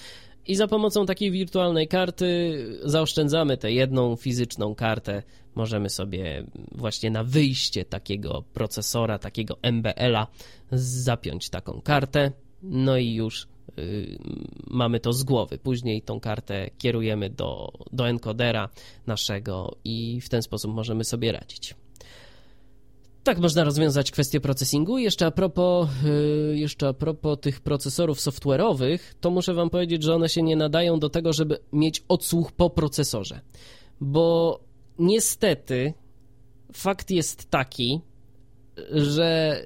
I za pomocą takiej wirtualnej karty zaoszczędzamy tę jedną fizyczną kartę. Możemy sobie właśnie na wyjście takiego procesora, takiego MBL-a zapiąć taką kartę. No i już yy, mamy to z głowy. Później tą kartę kierujemy do, do encodera naszego i w ten sposób możemy sobie radzić. Tak można rozwiązać kwestię procesingu. Jeszcze a propos, y, jeszcze a propos tych procesorów software'owych, to muszę wam powiedzieć, że one się nie nadają do tego, żeby mieć odsłuch po procesorze. Bo niestety fakt jest taki, że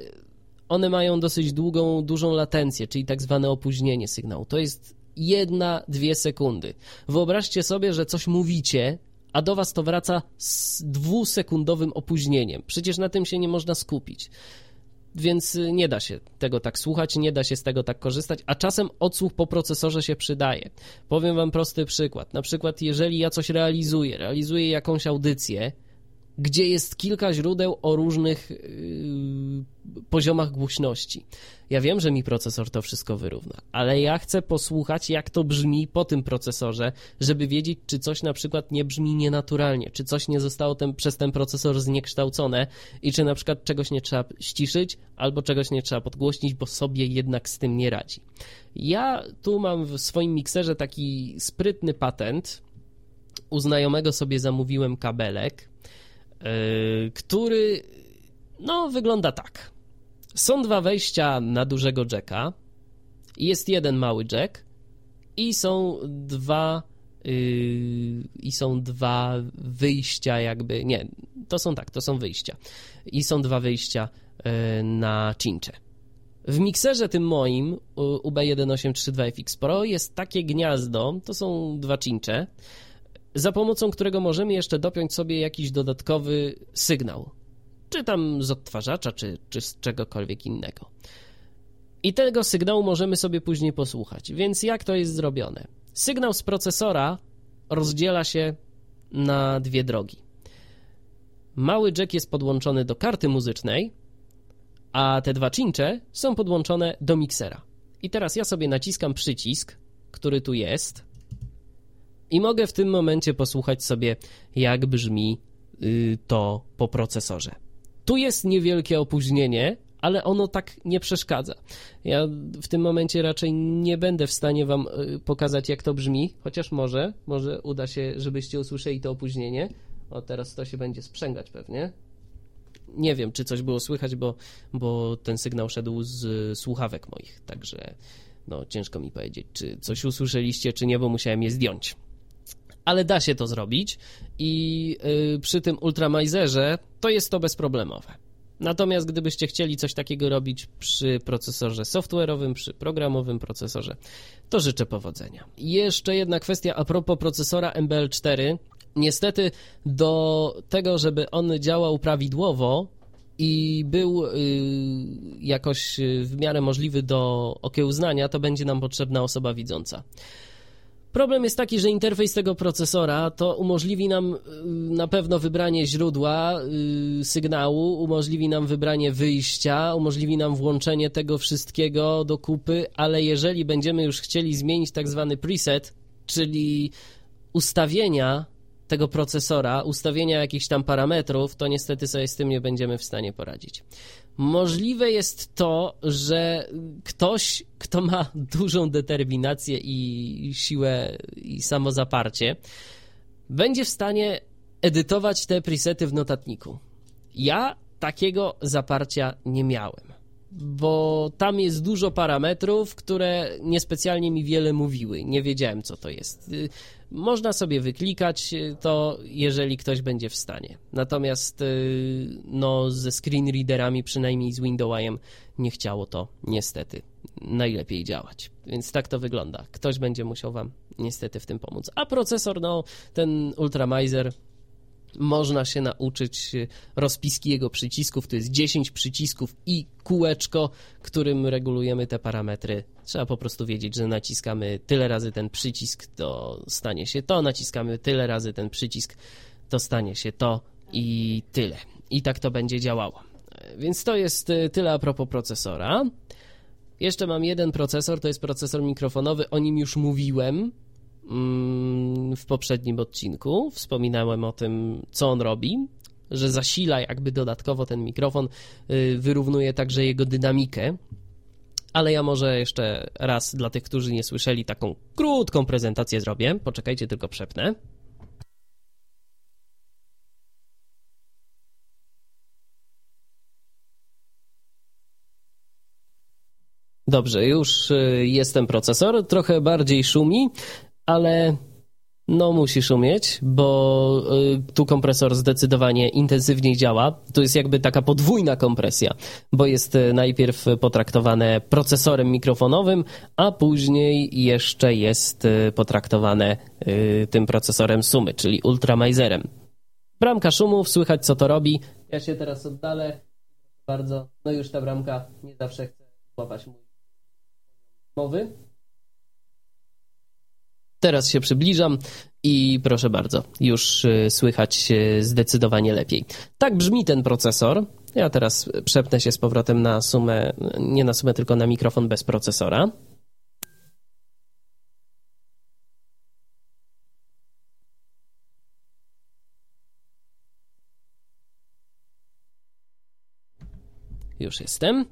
one mają dosyć długą, dużą latencję, czyli tak zwane opóźnienie sygnału. To jest jedna, dwie sekundy. Wyobraźcie sobie, że coś mówicie, a do was to wraca z dwusekundowym opóźnieniem. Przecież na tym się nie można skupić. Więc y, nie da się tego tak słuchać, nie da się z tego tak korzystać, a czasem odsłuch po procesorze się przydaje. Powiem wam prosty przykład. Na przykład, jeżeli ja coś realizuję, realizuję jakąś audycję, gdzie jest kilka źródeł o różnych yy, poziomach głośności. Ja wiem, że mi procesor to wszystko wyrówna, ale ja chcę posłuchać, jak to brzmi po tym procesorze, żeby wiedzieć, czy coś na przykład nie brzmi nienaturalnie, czy coś nie zostało ten, przez ten procesor zniekształcone i czy na przykład czegoś nie trzeba ściszyć, albo czegoś nie trzeba podgłośnić, bo sobie jednak z tym nie radzi. Ja tu mam w swoim mikserze taki sprytny patent. U znajomego sobie zamówiłem kabelek, który no wygląda tak. Są dwa wejścia na dużego jacka, jest jeden mały jack i są dwa yy, i są dwa wyjścia jakby, nie, to są tak, to są wyjścia i są dwa wyjścia yy, na cincze. W mikserze tym moim UB1832FX Pro jest takie gniazdo, to są dwa cincze, za pomocą którego możemy jeszcze dopiąć sobie jakiś dodatkowy sygnał czy tam z odtwarzacza, czy, czy z czegokolwiek innego. I tego sygnału możemy sobie później posłuchać. Więc jak to jest zrobione? Sygnał z procesora rozdziela się na dwie drogi. Mały jack jest podłączony do karty muzycznej, a te dwa cincze są podłączone do miksera. I teraz ja sobie naciskam przycisk, który tu jest, i mogę w tym momencie posłuchać sobie, jak brzmi y, to po procesorze. Tu jest niewielkie opóźnienie, ale ono tak nie przeszkadza. Ja w tym momencie raczej nie będę w stanie wam y, pokazać, jak to brzmi, chociaż może, może uda się, żebyście usłyszeli to opóźnienie. O, teraz to się będzie sprzęgać pewnie. Nie wiem, czy coś było słychać, bo, bo ten sygnał szedł z słuchawek moich, także no ciężko mi powiedzieć, czy coś usłyszeliście, czy nie, bo musiałem je zdjąć. Ale da się to zrobić i yy, przy tym Ultramizerze to jest to bezproblemowe. Natomiast gdybyście chcieli coś takiego robić przy procesorze software'owym, przy programowym procesorze, to życzę powodzenia. Jeszcze jedna kwestia a propos procesora MBL4. Niestety do tego, żeby on działał prawidłowo i był y, jakoś y, w miarę możliwy do okiełznania, to będzie nam potrzebna osoba widząca. Problem jest taki, że interfejs tego procesora to umożliwi nam y, na pewno wybranie źródła y, sygnału, umożliwi nam wybranie wyjścia, umożliwi nam włączenie tego wszystkiego do kupy, ale jeżeli będziemy już chcieli zmienić tak zwany preset, czyli ustawienia tego procesora, ustawienia jakichś tam parametrów, to niestety sobie z tym nie będziemy w stanie poradzić. Możliwe jest to, że ktoś, kto ma dużą determinację i siłę i samozaparcie, będzie w stanie edytować te presety w notatniku. Ja takiego zaparcia nie miałem bo tam jest dużo parametrów, które niespecjalnie mi wiele mówiły. Nie wiedziałem, co to jest. Y, można sobie wyklikać to, jeżeli ktoś będzie w stanie. Natomiast y, no, ze screen readerami, przynajmniej z Windowsem, nie chciało to niestety najlepiej działać. Więc tak to wygląda. Ktoś będzie musiał Wam niestety w tym pomóc. A procesor, no, ten Ultramizer można się nauczyć rozpiski jego przycisków. To jest 10 przycisków i kółeczko, którym regulujemy te parametry. Trzeba po prostu wiedzieć, że naciskamy tyle razy ten przycisk, to stanie się to, naciskamy tyle razy ten przycisk, to stanie się to i tyle. I tak to będzie działało. Więc to jest y, tyle a propos procesora. Jeszcze mam jeden procesor, to jest procesor mikrofonowy, o nim już mówiłem w poprzednim odcinku. Wspominałem o tym, co on robi, że zasila jakby dodatkowo ten mikrofon, y, wyrównuje także jego dynamikę. Ale ja może jeszcze raz dla tych, którzy nie słyszeli, taką krótką prezentację zrobię. Poczekajcie, tylko przepnę. Dobrze, już y, jestem procesor, trochę bardziej szumi, ale No musisz umieć, bo y, tu kompresor zdecydowanie intensywniej działa. To jest jakby taka podwójna kompresja, bo jest y, najpierw potraktowane procesorem mikrofonowym, a później jeszcze jest y, potraktowane tym procesorem sumy, czyli ultramajzerem. Bramka szumów, słychać co to robi. Ja się teraz oddalę bardzo. No już ta bramka nie zawsze chce złapać mój mowy. Teraz się przybliżam i proszę bardzo, już y, słychać zdecydowanie lepiej. Tak brzmi ten procesor. Ja teraz przepnę się z powrotem na sumę, nie na sumę, tylko na mikrofon bez procesora. Już jestem.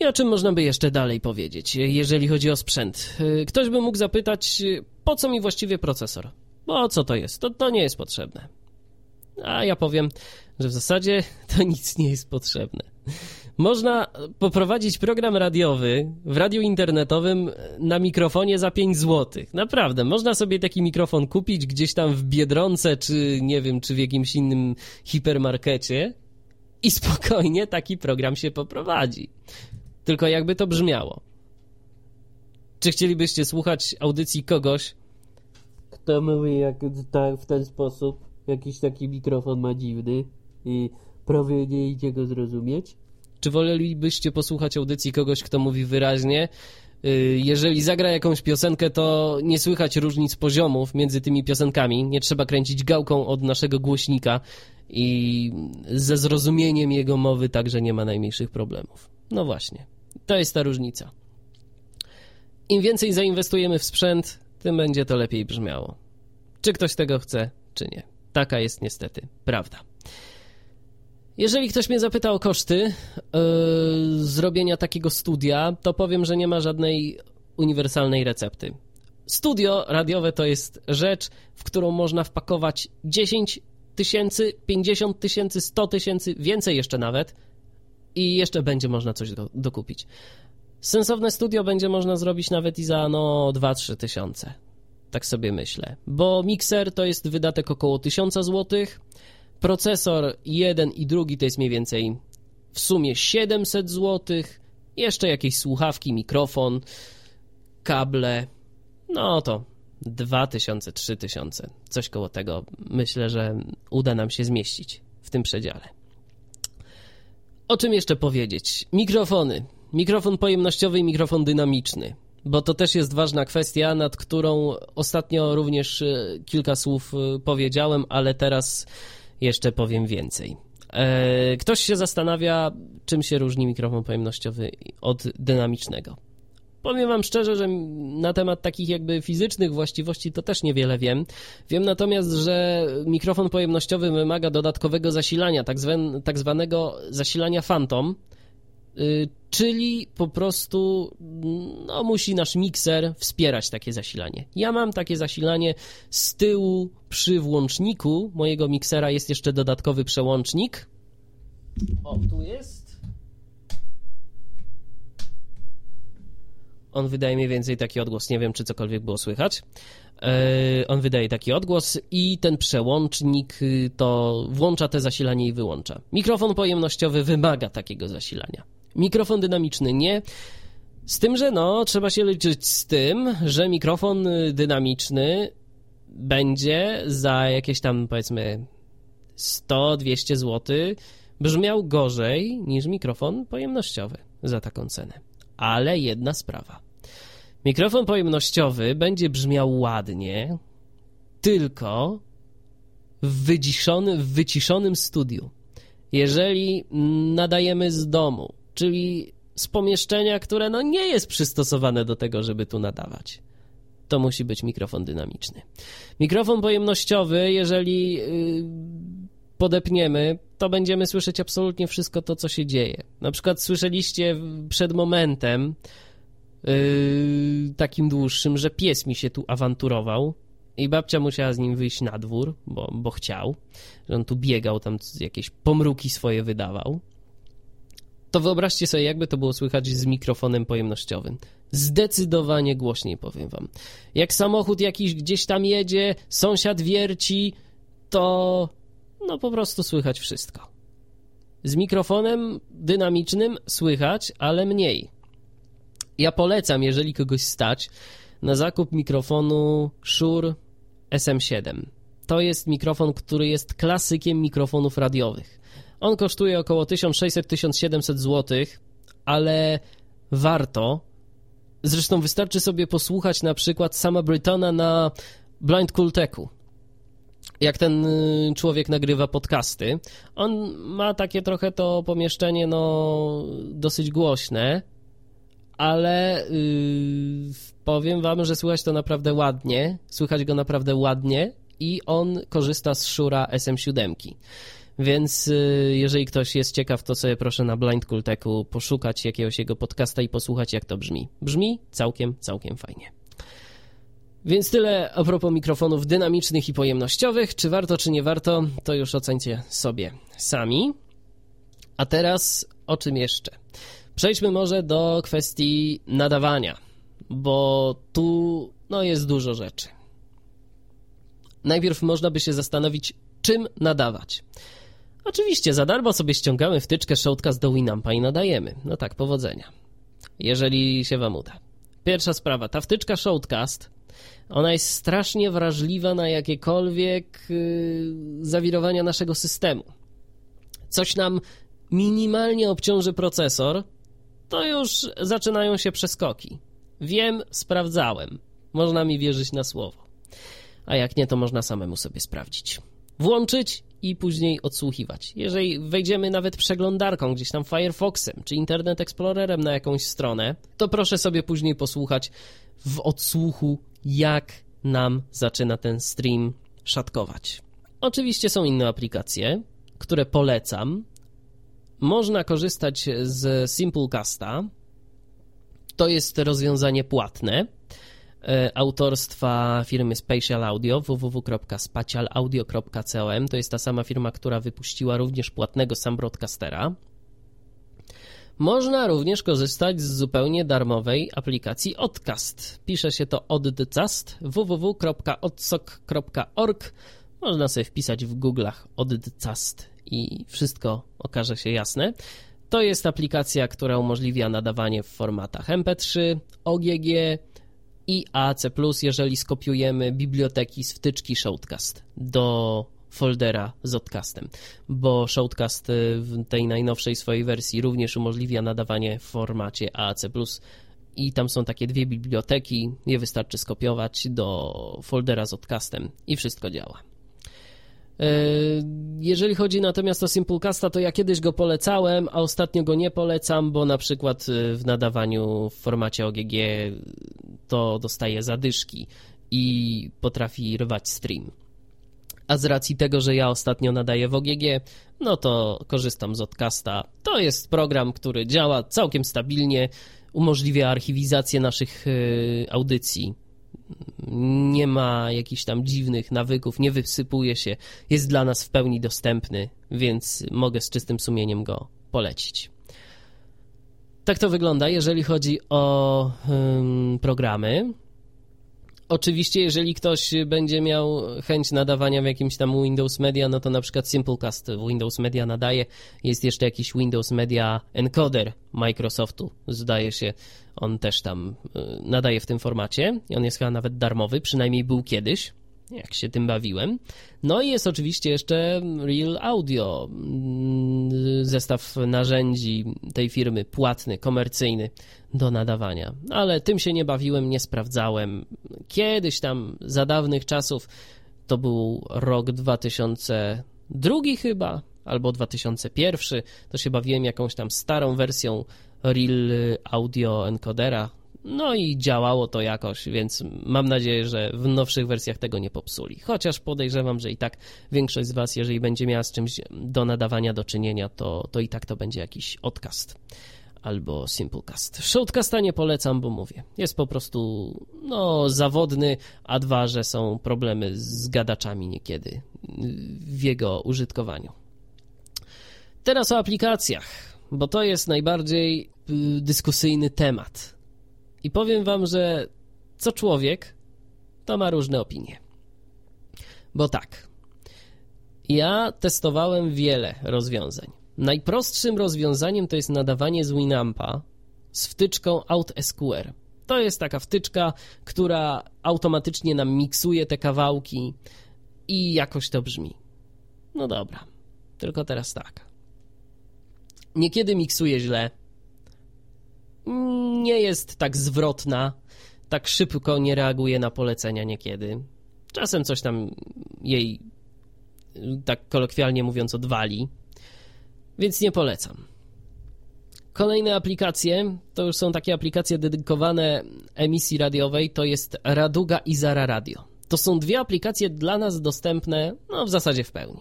I o czym można by jeszcze dalej powiedzieć, jeżeli chodzi o sprzęt? Ktoś by mógł zapytać, po co mi właściwie procesor? Bo co to jest? To, to nie jest potrzebne. A ja powiem, że w zasadzie to nic nie jest potrzebne. Można poprowadzić program radiowy w radiu internetowym na mikrofonie za 5 zł. Naprawdę, można sobie taki mikrofon kupić gdzieś tam w Biedronce, czy nie wiem, czy w jakimś innym hipermarkecie i spokojnie taki program się poprowadzi. Tylko jakby to brzmiało. Czy chcielibyście słuchać audycji kogoś, kto mówi jak, tak, w ten sposób, jakiś taki mikrofon ma dziwny i prawie nie idzie go zrozumieć? Czy wolelibyście posłuchać audycji kogoś, kto mówi wyraźnie, y, jeżeli zagra jakąś piosenkę, to nie słychać różnic poziomów między tymi piosenkami. Nie trzeba kręcić gałką od naszego głośnika i ze zrozumieniem jego mowy także nie ma najmniejszych problemów. No właśnie. To jest ta różnica. Im więcej zainwestujemy w sprzęt, tym będzie to lepiej brzmiało. Czy ktoś tego chce, czy nie. Taka jest niestety prawda. Jeżeli ktoś mnie zapyta o koszty yy, zrobienia takiego studia, to powiem, że nie ma żadnej uniwersalnej recepty. Studio radiowe to jest rzecz, w którą można wpakować 10 tysięcy, 50 tysięcy, 100 tysięcy, więcej jeszcze nawet – i jeszcze będzie można coś do, dokupić. Sensowne studio będzie można zrobić nawet i za no 2-3 tysiące. Tak sobie myślę. Bo mikser to jest wydatek około 1000 zł. Procesor jeden i drugi to jest mniej więcej w sumie 700 zł. Jeszcze jakieś słuchawki, mikrofon, kable. No to 2000, 3000. Coś koło tego. Myślę, że uda nam się zmieścić w tym przedziale. O czym jeszcze powiedzieć? Mikrofony. Mikrofon pojemnościowy i mikrofon dynamiczny. Bo to też jest ważna kwestia, nad którą ostatnio również e, kilka słów e, powiedziałem, ale teraz jeszcze powiem więcej. E, ktoś się zastanawia, czym się różni mikrofon pojemnościowy od dynamicznego. Powiem wam szczerze, że na temat takich jakby fizycznych właściwości to też niewiele wiem. Wiem natomiast, że mikrofon pojemnościowy wymaga dodatkowego zasilania, tak, zwan, tak zwanego zasilania Phantom, yy, czyli po prostu no, musi nasz mikser wspierać takie zasilanie. Ja mam takie zasilanie z tyłu przy włączniku mojego miksera jest jeszcze dodatkowy przełącznik. O, tu jest On wydaje mniej więcej taki odgłos, nie wiem czy cokolwiek było słychać. E, on wydaje taki odgłos i ten przełącznik y, to włącza te zasilanie i wyłącza. Mikrofon pojemnościowy wymaga takiego zasilania. Mikrofon dynamiczny nie. Z tym, że no, trzeba się liczyć z tym, że mikrofon y, dynamiczny będzie za jakieś tam powiedzmy 100-200 zł brzmiał gorzej niż mikrofon pojemnościowy za taką cenę. Ale jedna sprawa. Mikrofon pojemnościowy będzie brzmiał ładnie, tylko w, w wyciszonym studiu. Jeżeli nadajemy z domu, czyli z pomieszczenia, które no nie jest przystosowane do tego, żeby tu nadawać, to musi być mikrofon dynamiczny. Mikrofon pojemnościowy, jeżeli yy, podepniemy, to będziemy słyszeć absolutnie wszystko to, co się dzieje. Na przykład słyszeliście przed momentem, yy, takim dłuższym, że pies mi się tu awanturował i babcia musiała z nim wyjść na dwór, bo, bo chciał, że on tu biegał, tam jakieś pomruki swoje wydawał. To wyobraźcie sobie, jakby to było słychać z mikrofonem pojemnościowym. Zdecydowanie głośniej powiem wam. Jak samochód jakiś gdzieś tam jedzie, sąsiad wierci, to no po prostu słychać wszystko. Z mikrofonem dynamicznym słychać, ale mniej. Ja polecam, jeżeli kogoś stać, na zakup mikrofonu Shure SM7. To jest mikrofon, który jest klasykiem mikrofonów radiowych. On kosztuje około 1600-1700 zł, ale warto. Zresztą wystarczy sobie posłuchać na przykład sama Brytona na Blind Culteku jak ten y, człowiek nagrywa podcasty. On ma takie trochę to pomieszczenie, no, dosyć głośne, ale yy, powiem wam, że słychać to naprawdę ładnie, słychać go naprawdę ładnie i on korzysta z Shura SM7. Więc yy, jeżeli ktoś jest ciekaw, to sobie proszę na Blind Culteku poszukać jakiegoś jego podcasta i posłuchać, jak to brzmi. Brzmi całkiem, całkiem fajnie. Więc tyle a propos mikrofonów dynamicznych i pojemnościowych. Czy warto, czy nie warto, to już ocencie sobie sami. A teraz o czym jeszcze? Przejdźmy może do kwestii nadawania, bo tu no, jest dużo rzeczy. Najpierw można by się zastanowić, czym nadawać. Oczywiście za darmo sobie ściągamy wtyczkę Shoutcast do Winampa i nadajemy. No tak, powodzenia. Jeżeli się wam uda. Pierwsza sprawa, ta wtyczka Shoutcast ona jest strasznie wrażliwa na jakiekolwiek yy, zawirowania naszego systemu. Coś nam minimalnie obciąży procesor, to już zaczynają się przeskoki. Wiem, sprawdzałem. Można mi wierzyć na słowo. A jak nie, to można samemu sobie sprawdzić. Włączyć i później odsłuchiwać. Jeżeli wejdziemy nawet przeglądarką, gdzieś tam Firefoxem czy Internet Explorerem na jakąś stronę, to proszę sobie później posłuchać w odsłuchu, jak nam zaczyna ten stream szatkować. Oczywiście są inne aplikacje, które polecam. Można korzystać z Simplecasta. To jest rozwiązanie płatne e, autorstwa firmy Spatial Audio www.spatialaudio.com. To jest ta sama firma, która wypuściła również płatnego sam broadcastera. Można również korzystać z zupełnie darmowej aplikacji Odcast. Pisze się to Oddcast www.odsok.org. Można sobie wpisać w Google'ach Oddcast i wszystko okaże się jasne. To jest aplikacja, która umożliwia nadawanie w formatach MP3, OGG i AC+, jeżeli skopiujemy biblioteki z wtyczki Shoutcast do foldera z odcastem, bo Shoutcast y, w tej najnowszej swojej wersji również umożliwia nadawanie w formacie AAC+, i tam są takie dwie biblioteki, je wystarczy skopiować do foldera z odcastem i wszystko działa. Y, jeżeli chodzi natomiast o Simplecasta, to ja kiedyś go polecałem, a ostatnio go nie polecam, bo na przykład y, w nadawaniu w formacie OGG to dostaje zadyszki i potrafi rwać stream a z racji tego, że ja ostatnio nadaję w OGG, no to korzystam z Odcasta. To jest program, który działa całkiem stabilnie, umożliwia archiwizację naszych y, audycji. Nie ma jakichś tam dziwnych nawyków, nie wysypuje się, jest dla nas w pełni dostępny, więc mogę z czystym sumieniem go polecić. Tak to wygląda, jeżeli chodzi o programy. Oczywiście, jeżeli ktoś będzie miał chęć nadawania w jakimś tam Windows Media, no to na przykład Simplecast Windows Media nadaje. Jest jeszcze jakiś Windows Media Encoder Microsoftu, zdaje się, on też tam y, nadaje w tym formacie i on jest chyba nawet darmowy, przynajmniej był kiedyś jak się tym bawiłem. No i jest oczywiście jeszcze Real Audio, mm, zestaw narzędzi tej firmy, płatny, komercyjny do nadawania. Ale tym się nie bawiłem, nie sprawdzałem. Kiedyś tam, za dawnych czasów, to był rok 2002 chyba, albo 2001, to się bawiłem jakąś tam starą wersją Real Audio Encodera, no i działało to jakoś, więc mam nadzieję, że w nowszych wersjach tego nie popsuli. Chociaż podejrzewam, że i tak większość z Was, jeżeli będzie miała z czymś do nadawania do czynienia, to, to i tak to będzie jakiś odcast albo Simplecast. Shoutcasta nie polecam, bo mówię, jest po prostu no, zawodny, a dwa, że są problemy z gadaczami niekiedy w jego użytkowaniu. Teraz o aplikacjach, bo to jest najbardziej y, dyskusyjny temat I powiem wam, że co człowiek, to ma różne opinie. Bo tak, ja testowałem wiele rozwiązań. Najprostszym rozwiązaniem to jest nadawanie z Winampa z wtyczką OutSQR. To jest taka wtyczka, która automatycznie nam miksuje te kawałki i jakoś to brzmi. No dobra, tylko teraz tak. Niekiedy miksuje źle, nie jest tak zwrotna, tak szybko nie reaguje na polecenia niekiedy. Czasem coś tam jej, tak kolokwialnie mówiąc, odwali, więc nie polecam. Kolejne aplikacje to już są takie aplikacje dedykowane emisji radiowej, to jest Raduga i Zara Radio. To są dwie aplikacje dla nas dostępne, no w zasadzie w pełni.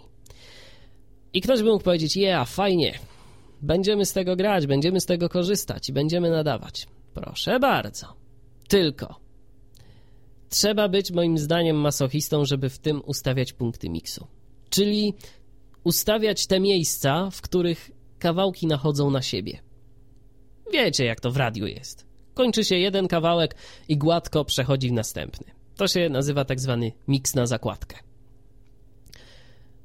I ktoś by mógł powiedzieć, ja, fajnie, będziemy z tego grać, będziemy z tego korzystać i będziemy nadawać. Proszę bardzo. Tylko trzeba być moim zdaniem masochistą, żeby w tym ustawiać punkty miksu. Czyli ustawiać te miejsca, w których kawałki nachodzą na siebie. Wiecie, jak to w radiu jest. Kończy się jeden kawałek i gładko przechodzi w następny. To się nazywa tak zwany miks na zakładkę.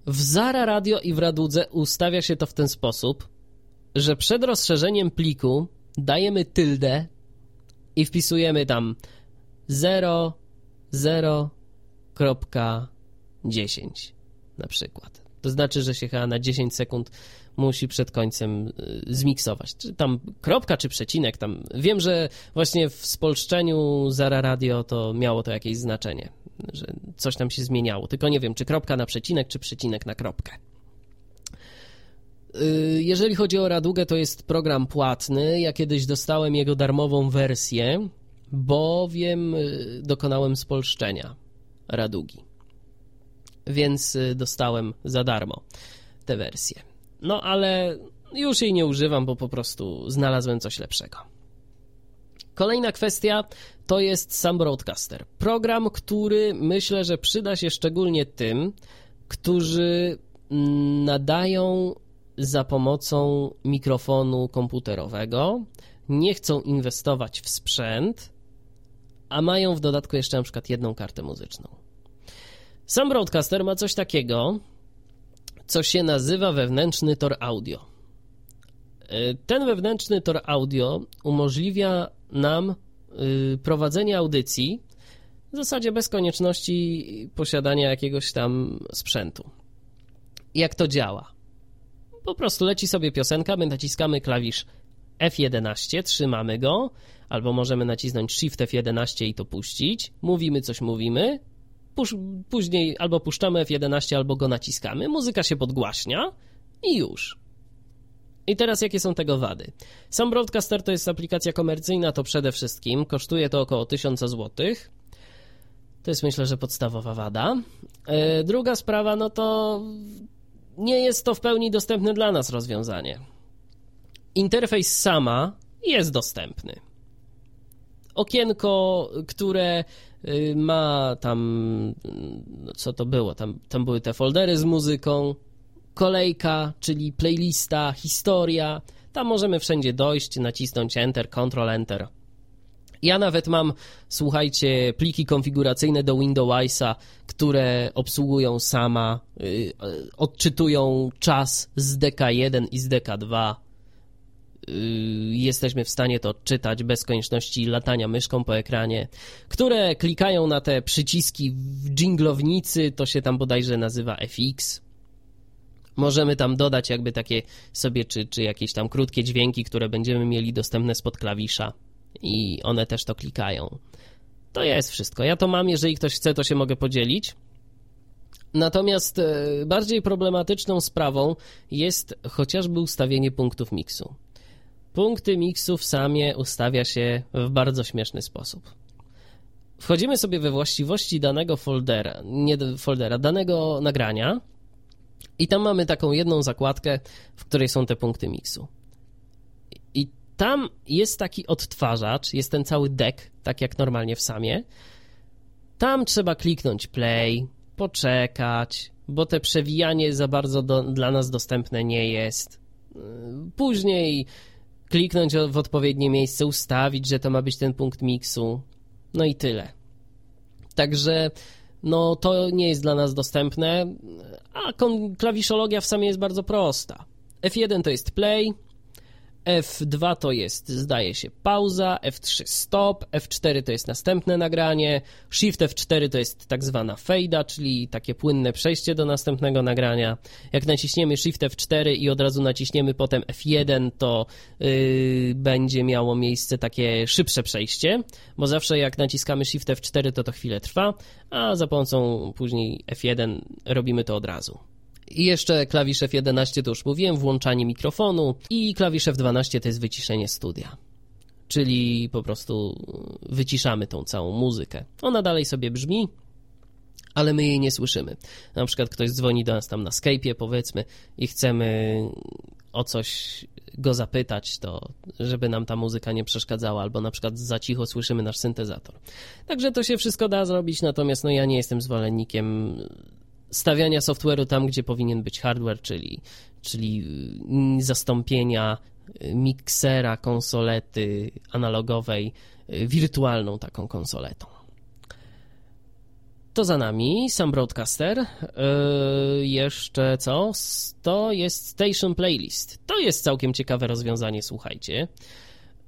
W Zara Radio i w Radudze ustawia się to w ten sposób, że przed rozszerzeniem pliku dajemy tyldę i wpisujemy tam 0, 0.10 na przykład. To znaczy, że się chyba na 10 sekund musi przed końcem y, zmiksować. Czy tam kropka, czy przecinek, tam wiem, że właśnie w spolszczeniu Zara Radio to miało to jakieś znaczenie, że coś tam się zmieniało. Tylko nie wiem, czy kropka na przecinek, czy przecinek na kropkę. Y, jeżeli chodzi o Radugę, to jest program płatny. Ja kiedyś dostałem jego darmową wersję, bowiem y, dokonałem spolszczenia Radugi. Więc y, dostałem za darmo tę wersję. No ale już jej nie używam, bo po prostu znalazłem coś lepszego. Kolejna kwestia to jest sam Broadcaster. Program, który myślę, że przyda się szczególnie tym, którzy mm, nadają za pomocą mikrofonu komputerowego, nie chcą inwestować w sprzęt, a mają w dodatku jeszcze na przykład jedną kartę muzyczną. Sam broadcaster ma coś takiego, co się nazywa wewnętrzny tor audio. E, ten wewnętrzny tor audio umożliwia nam y, prowadzenie audycji w zasadzie bez konieczności posiadania jakiegoś tam sprzętu. Jak to działa? Po prostu leci sobie piosenka, my naciskamy klawisz F11, trzymamy go, albo możemy nacisnąć Shift F11 i to puścić. Mówimy coś, mówimy. później albo puszczamy F11, albo go naciskamy. Muzyka się podgłaśnia i już. I teraz jakie są tego wady? Sam Broadcaster to jest aplikacja komercyjna, to przede wszystkim kosztuje to około 1000 zł. To jest myślę, że podstawowa wada. E, druga sprawa, no to nie jest to w pełni dostępne dla nas rozwiązanie. Interfejs sama jest dostępny. Okienko, które y, ma tam, no co to było, tam, tam były te foldery z muzyką, kolejka, czyli playlista, historia. Tam możemy wszędzie dojść, nacisnąć Enter, Ctrl Enter ja nawet mam, słuchajcie, pliki konfiguracyjne do Windowsa, które obsługują sama, yy, odczytują czas z DK1 i z DK2. Yy, jesteśmy w stanie to odczytać bez konieczności latania myszką po ekranie, które klikają na te przyciski w dżinglownicy, to się tam bodajże nazywa FX. Możemy tam dodać jakby takie sobie, czy, czy jakieś tam krótkie dźwięki, które będziemy mieli dostępne spod klawisza i one też to klikają. To jest wszystko. Ja to mam, jeżeli ktoś chce, to się mogę podzielić. Natomiast e, bardziej problematyczną sprawą jest chociażby ustawienie punktów miksu. Punkty miksu w samie ustawia się w bardzo śmieszny sposób. Wchodzimy sobie we właściwości danego foldera, nie foldera, danego nagrania i tam mamy taką jedną zakładkę, w której są te punkty miksu tam jest taki odtwarzacz, jest ten cały deck, tak jak normalnie w samie. Tam trzeba kliknąć play, poczekać, bo te przewijanie za bardzo do, dla nas dostępne nie jest. Później kliknąć w odpowiednie miejsce, ustawić, że to ma być ten punkt miksu. No i tyle. Także no to nie jest dla nas dostępne, a klawiszologia w samej jest bardzo prosta. F1 to jest play, F2 to jest, zdaje się, pauza, F3 stop, F4 to jest następne nagranie, Shift F4 to jest tak zwana fejda, czyli takie płynne przejście do następnego nagrania. Jak naciśniemy Shift F4 i od razu naciśniemy potem F1, to yy, będzie miało miejsce takie szybsze przejście, bo zawsze jak naciskamy Shift F4, to to chwilę trwa, a za pomocą później F1 robimy to od razu. I jeszcze klawisz F11 to już mówiłem, włączanie mikrofonu i klawisz F12 to jest wyciszenie studia. Czyli po prostu wyciszamy tą całą muzykę. Ona dalej sobie brzmi, ale my jej nie słyszymy. Na przykład ktoś dzwoni do nas tam na Skype'ie, powiedzmy, i chcemy o coś go zapytać, to żeby nam ta muzyka nie przeszkadzała, albo na przykład za cicho słyszymy nasz syntezator. Także to się wszystko da zrobić, natomiast no ja nie jestem zwolennikiem stawiania software'u tam, gdzie powinien być hardware, czyli, czyli y, zastąpienia y, miksera, konsolety analogowej y, wirtualną taką konsoletą. To za nami, sam broadcaster. Yy, jeszcze co? To jest Station Playlist. To jest całkiem ciekawe rozwiązanie, słuchajcie.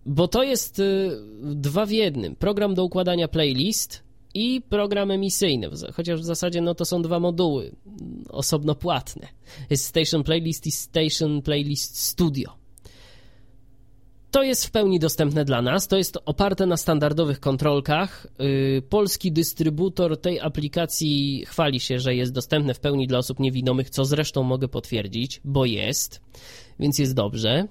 Bo to jest dwa w jednym. Program do układania playlist i program emisyjny, chociaż w zasadzie no, to są dwa moduły osobno płatne. Jest Station Playlist i Station Playlist Studio. To jest w pełni dostępne dla nas, to jest oparte na standardowych kontrolkach. Yy, polski dystrybutor tej aplikacji chwali się, że jest dostępne w pełni dla osób niewidomych, co zresztą mogę potwierdzić, bo jest, więc jest dobrze.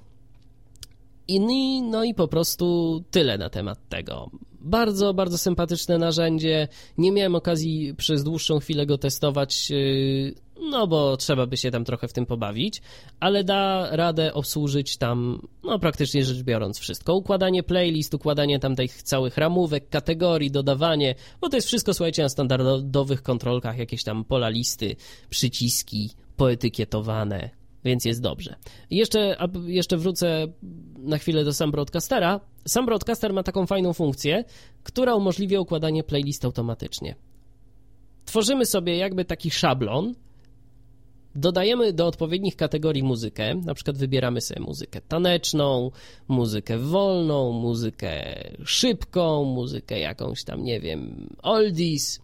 I, no i po prostu tyle na temat tego. Bardzo, bardzo sympatyczne narzędzie. Nie miałem okazji przez dłuższą chwilę go testować, yy, no bo trzeba by się tam trochę w tym pobawić, ale da radę obsłużyć tam, no praktycznie rzecz biorąc, wszystko. Układanie playlist, układanie tam tych całych ramówek, kategorii, dodawanie, bo to jest wszystko, słuchajcie, na standardowych kontrolkach, jakieś tam pola listy, przyciski poetykietowane, więc jest dobrze. Jeszcze, jeszcze wrócę na chwilę do sam broadcastera. Sam broadcaster ma taką fajną funkcję, która umożliwia układanie playlist automatycznie. Tworzymy sobie jakby taki szablon, dodajemy do odpowiednich kategorii muzykę, na przykład wybieramy sobie muzykę taneczną, muzykę wolną, muzykę szybką, muzykę jakąś tam, nie wiem, oldies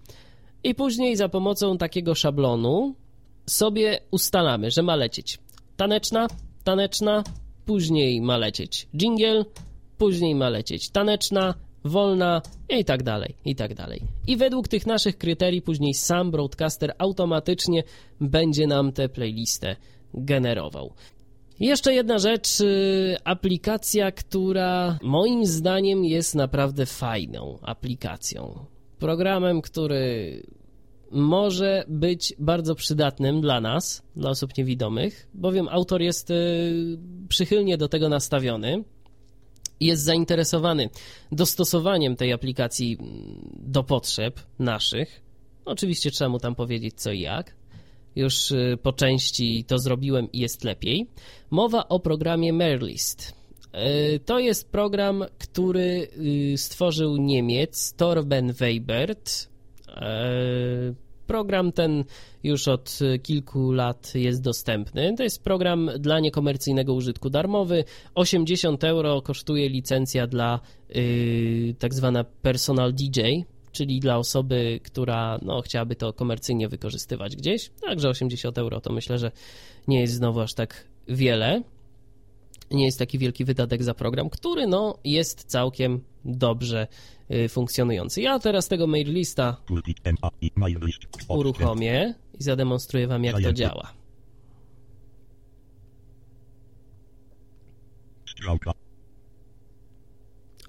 i później za pomocą takiego szablonu sobie ustalamy, że ma lecieć taneczna, taneczna, później ma lecieć jingle, później ma lecieć taneczna, wolna i tak dalej, i tak dalej. I według tych naszych kryterii później sam broadcaster automatycznie będzie nam tę playlistę generował. Jeszcze jedna rzecz, y, aplikacja, która moim zdaniem jest naprawdę fajną aplikacją. Programem, który może być bardzo przydatnym dla nas, dla osób niewidomych, bowiem autor jest y, przychylnie do tego nastawiony jest zainteresowany dostosowaniem tej aplikacji mm, do potrzeb naszych. Oczywiście trzeba mu tam powiedzieć co i jak. Już y, po części to zrobiłem i jest lepiej. Mowa o programie Merlist. Y, to jest program, który stworzył Niemiec Torben Weibert program ten już od kilku lat jest dostępny. To jest program dla niekomercyjnego użytku darmowy. 80 euro kosztuje licencja dla yy, tak zwana personal DJ, czyli dla osoby, która no, chciałaby to komercyjnie wykorzystywać gdzieś. Także 80 euro to myślę, że nie jest znowu aż tak wiele. Nie jest taki wielki wydatek za program, który no, jest całkiem dobrze Y, funkcjonujący. Ja teraz tego mail lista uruchomię i zademonstruję Wam, jak to działa.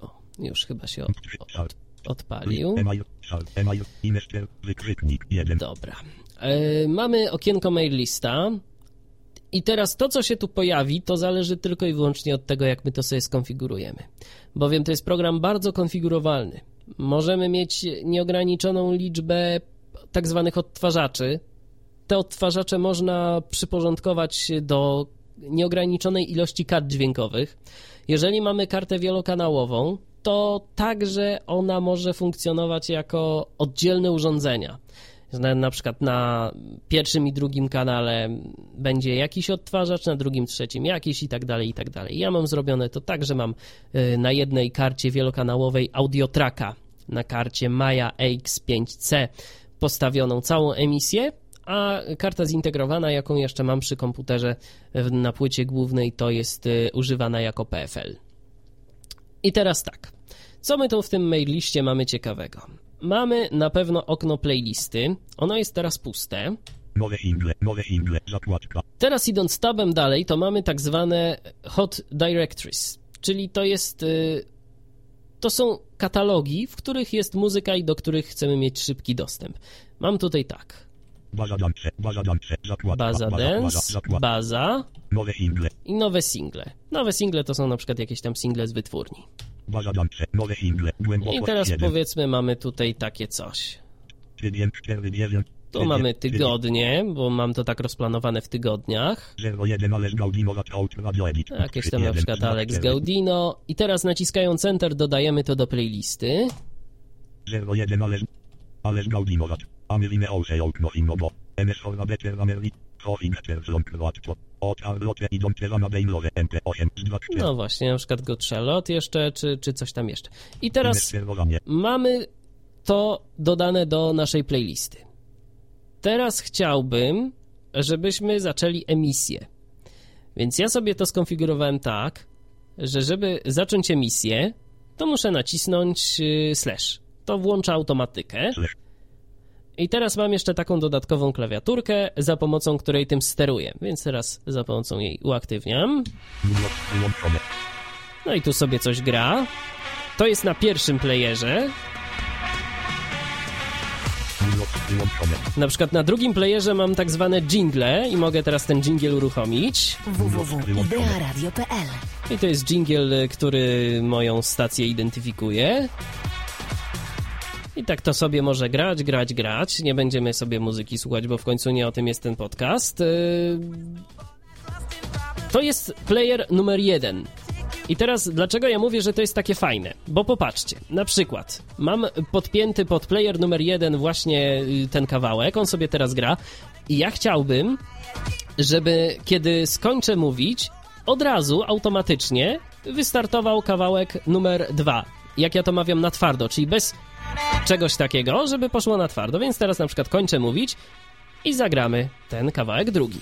O, już chyba się od, od, odpalił. Dobra. E, mamy okienko mail lista. I teraz to, co się tu pojawi, to zależy tylko i wyłącznie od tego, jak my to sobie skonfigurujemy. Bowiem to jest program bardzo konfigurowalny. Możemy mieć nieograniczoną liczbę tak zwanych odtwarzaczy. Te odtwarzacze można przyporządkować do nieograniczonej ilości kart dźwiękowych. Jeżeli mamy kartę wielokanałową, to także ona może funkcjonować jako oddzielne urządzenia. Na, przykład na pierwszym i drugim kanale będzie jakiś odtwarzacz, na drugim, trzecim jakiś i tak dalej, i tak dalej. Ja mam zrobione to tak, że mam y, na jednej karcie wielokanałowej audiotraka, na karcie Maya AX5C postawioną całą emisję, a karta zintegrowana, jaką jeszcze mam przy komputerze na płycie głównej, to jest y, używana jako PFL. I teraz tak. Co my tu w tym mail-liście mamy ciekawego? Mamy na pewno okno playlisty. Ono jest teraz puste. Nowe nowe zakładka. Teraz idąc tabem dalej, to mamy tak zwane hot directories, czyli to jest y, to są katalogi, w których jest muzyka i do których chcemy mieć szybki dostęp. Mam tutaj tak. Baza dance, baza dance, zakładka. Baza dance, zakładka. baza Nowe single, i nowe single. Nowe single to są na przykład jakieś tam single z wytwórni. I teraz powiedzmy mamy tutaj takie coś. Tu mamy tygodnie, bo mam to tak rozplanowane w tygodniach. 01 Alex Gaudino Out Radio Edit. Jakieś tam na przykład Alex Gaudino. I teraz naciskając Enter dodajemy to do playlisty. 01 Alex Gaudino Okno. MS Better. Hofinster Zląk Łatwo. Od Arlotte idące Rana Bejlowe MP8 z 2 No właśnie, na przykład Charlotte jeszcze, czy, czy coś tam jeszcze. I teraz mamy to dodane do naszej playlisty. Teraz chciałbym, żebyśmy zaczęli emisję. Więc ja sobie to skonfigurowałem tak, że żeby zacząć emisję, to muszę nacisnąć y, slash. To włącza automatykę. I teraz mam jeszcze taką dodatkową klawiaturkę, za pomocą której tym steruję. Więc teraz za pomocą jej uaktywniam. No i tu sobie coś gra. To jest na pierwszym playerze. Na przykład na drugim playerze mam tak zwane jingle i mogę teraz ten jingle uruchomić. www.idearadio.pl I to jest jingle, który moją stację identyfikuje. I tak to sobie może grać, grać, grać. Nie będziemy sobie muzyki słuchać, bo w końcu nie o tym jest ten podcast. Yy, To jest player numer jeden. I teraz dlaczego ja mówię, że to jest takie fajne? Bo popatrzcie, na przykład mam podpięty pod player numer jeden właśnie y, ten kawałek, on sobie teraz gra i ja chciałbym, żeby kiedy skończę mówić, od razu automatycznie wystartował kawałek numer dwa. Jak ja to mawiam na twardo, czyli bez czegoś takiego, żeby poszło na twardo. Więc teraz na przykład kończę mówić i zagramy ten kawałek drugi.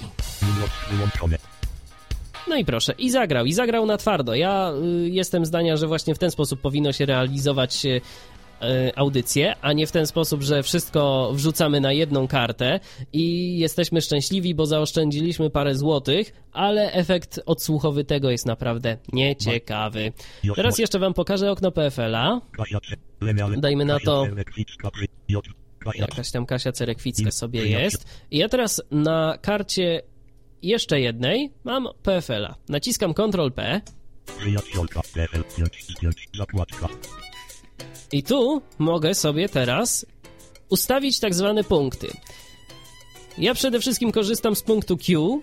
No i proszę, i zagrał, i zagrał na twardo. Ja y, jestem zdania, że właśnie w ten sposób powinno się realizować y, audycję, a nie w ten sposób, że wszystko wrzucamy na jedną kartę i jesteśmy szczęśliwi, bo zaoszczędziliśmy parę złotych, ale efekt odsłuchowy tego jest naprawdę nieciekawy. Teraz jeszcze wam pokażę okno PFL-a. Dajmy na to Jakaś tam Kasia Cerekwicka sobie jest. I ja teraz na karcie jeszcze jednej mam PFL-a. Naciskam Ctrl P i tu mogę sobie teraz ustawić tak zwane punkty. Ja przede wszystkim korzystam z punktu Q,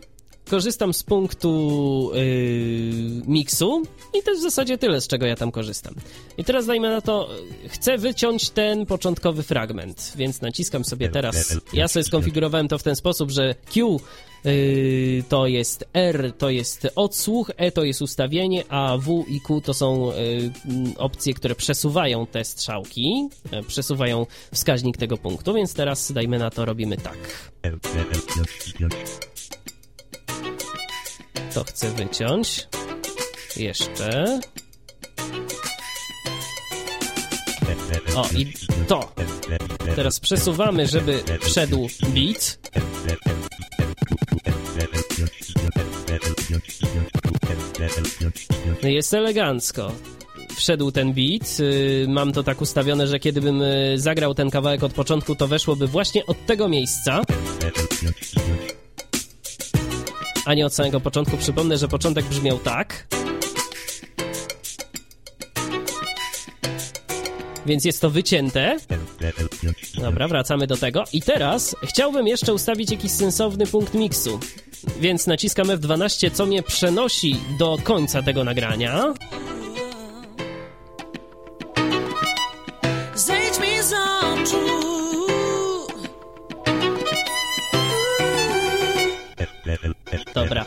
korzystam z punktu yy, miksu i to jest w zasadzie tyle, z czego ja tam korzystam. I teraz dajmy na to, chcę wyciąć ten początkowy fragment, więc naciskam sobie teraz, ja sobie skonfigurowałem to w ten sposób, że Q to jest R to jest odsłuch, E to jest ustawienie, a W i Q to są yy, opcje, które przesuwają te strzałki, yy, przesuwają wskaźnik tego punktu, więc teraz dajmy na to, robimy tak. To chcę wyciąć. Jeszcze. O, i to. Teraz przesuwamy, żeby wszedł beat. No Jest elegancko. Wszedł ten beat. y, Mam to tak ustawione, że kiedybym y, zagrał ten kawałek od początku, to weszłoby właśnie od tego miejsca, a nie od samego początku. Przypomnę, że początek brzmiał tak. Więc jest to wycięte. Dobra, wracamy do tego. I teraz chciałbym jeszcze ustawić jakiś sensowny punkt miksu. Więc naciskam F12, co mnie przenosi do końca tego nagrania. Zejdź mi z oczu. Dobra.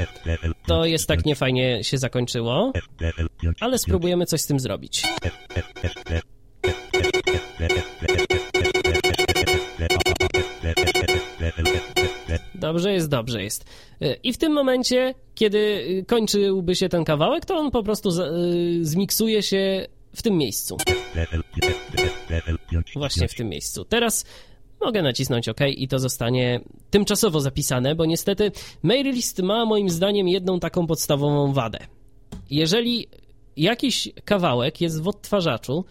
To jest tak niefajnie się zakończyło, ale spróbujemy coś z tym zrobić. Dobrze jest, dobrze jest. Y, I w tym momencie, kiedy y, kończyłby się ten kawałek, to on po prostu y, zmiksuje się w tym miejscu. Właśnie w tym miejscu. Teraz mogę nacisnąć OK i to zostanie tymczasowo zapisane, bo niestety Mailist ma moim zdaniem jedną taką podstawową wadę. Jeżeli jakiś kawałek jest w odtwarzaczu,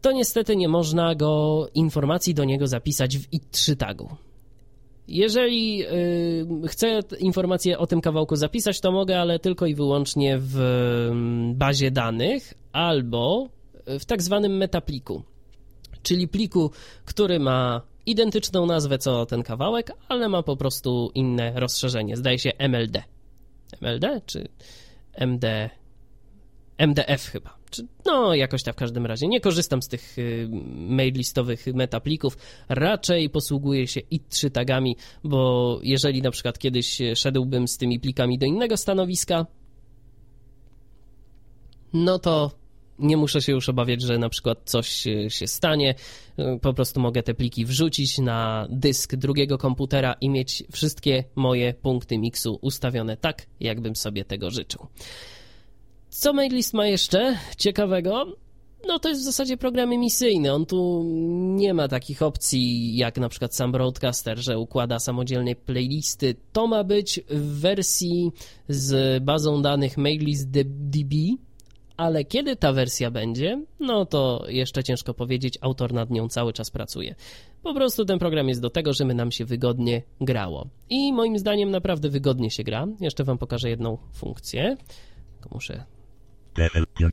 to niestety nie można go informacji do niego zapisać w i3 tagu. Jeżeli y, chcę informację o tym kawałku zapisać, to mogę, ale tylko i wyłącznie w mm, bazie danych albo w tak zwanym metapliku, czyli pliku, który ma identyczną nazwę co ten kawałek, ale ma po prostu inne rozszerzenie. Zdaje się MLD. MLD czy MD? MDF chyba. Czy, no, jakoś tak w każdym razie. Nie korzystam z tych y, mail listowych metaplików. Raczej posługuję się i3 tagami, bo jeżeli na przykład kiedyś szedłbym z tymi plikami do innego stanowiska, no to nie muszę się już obawiać, że na przykład coś y, się stanie. Y, Po prostu mogę te pliki wrzucić na dysk drugiego komputera i mieć wszystkie moje punkty miksu ustawione tak, jakbym sobie tego życzył. Co Mailist ma jeszcze ciekawego? No to jest w zasadzie program emisyjny. On tu nie ma takich opcji jak na przykład sam Broadcaster, że układa samodzielnie playlisty. To ma być w wersji z bazą danych Mailist.db, ale kiedy ta wersja będzie, no to jeszcze ciężko powiedzieć. Autor nad nią cały czas pracuje. Po prostu ten program jest do tego, żeby nam się wygodnie grało. I moim zdaniem naprawdę wygodnie się gra. Jeszcze wam pokażę jedną funkcję. Tylko muszę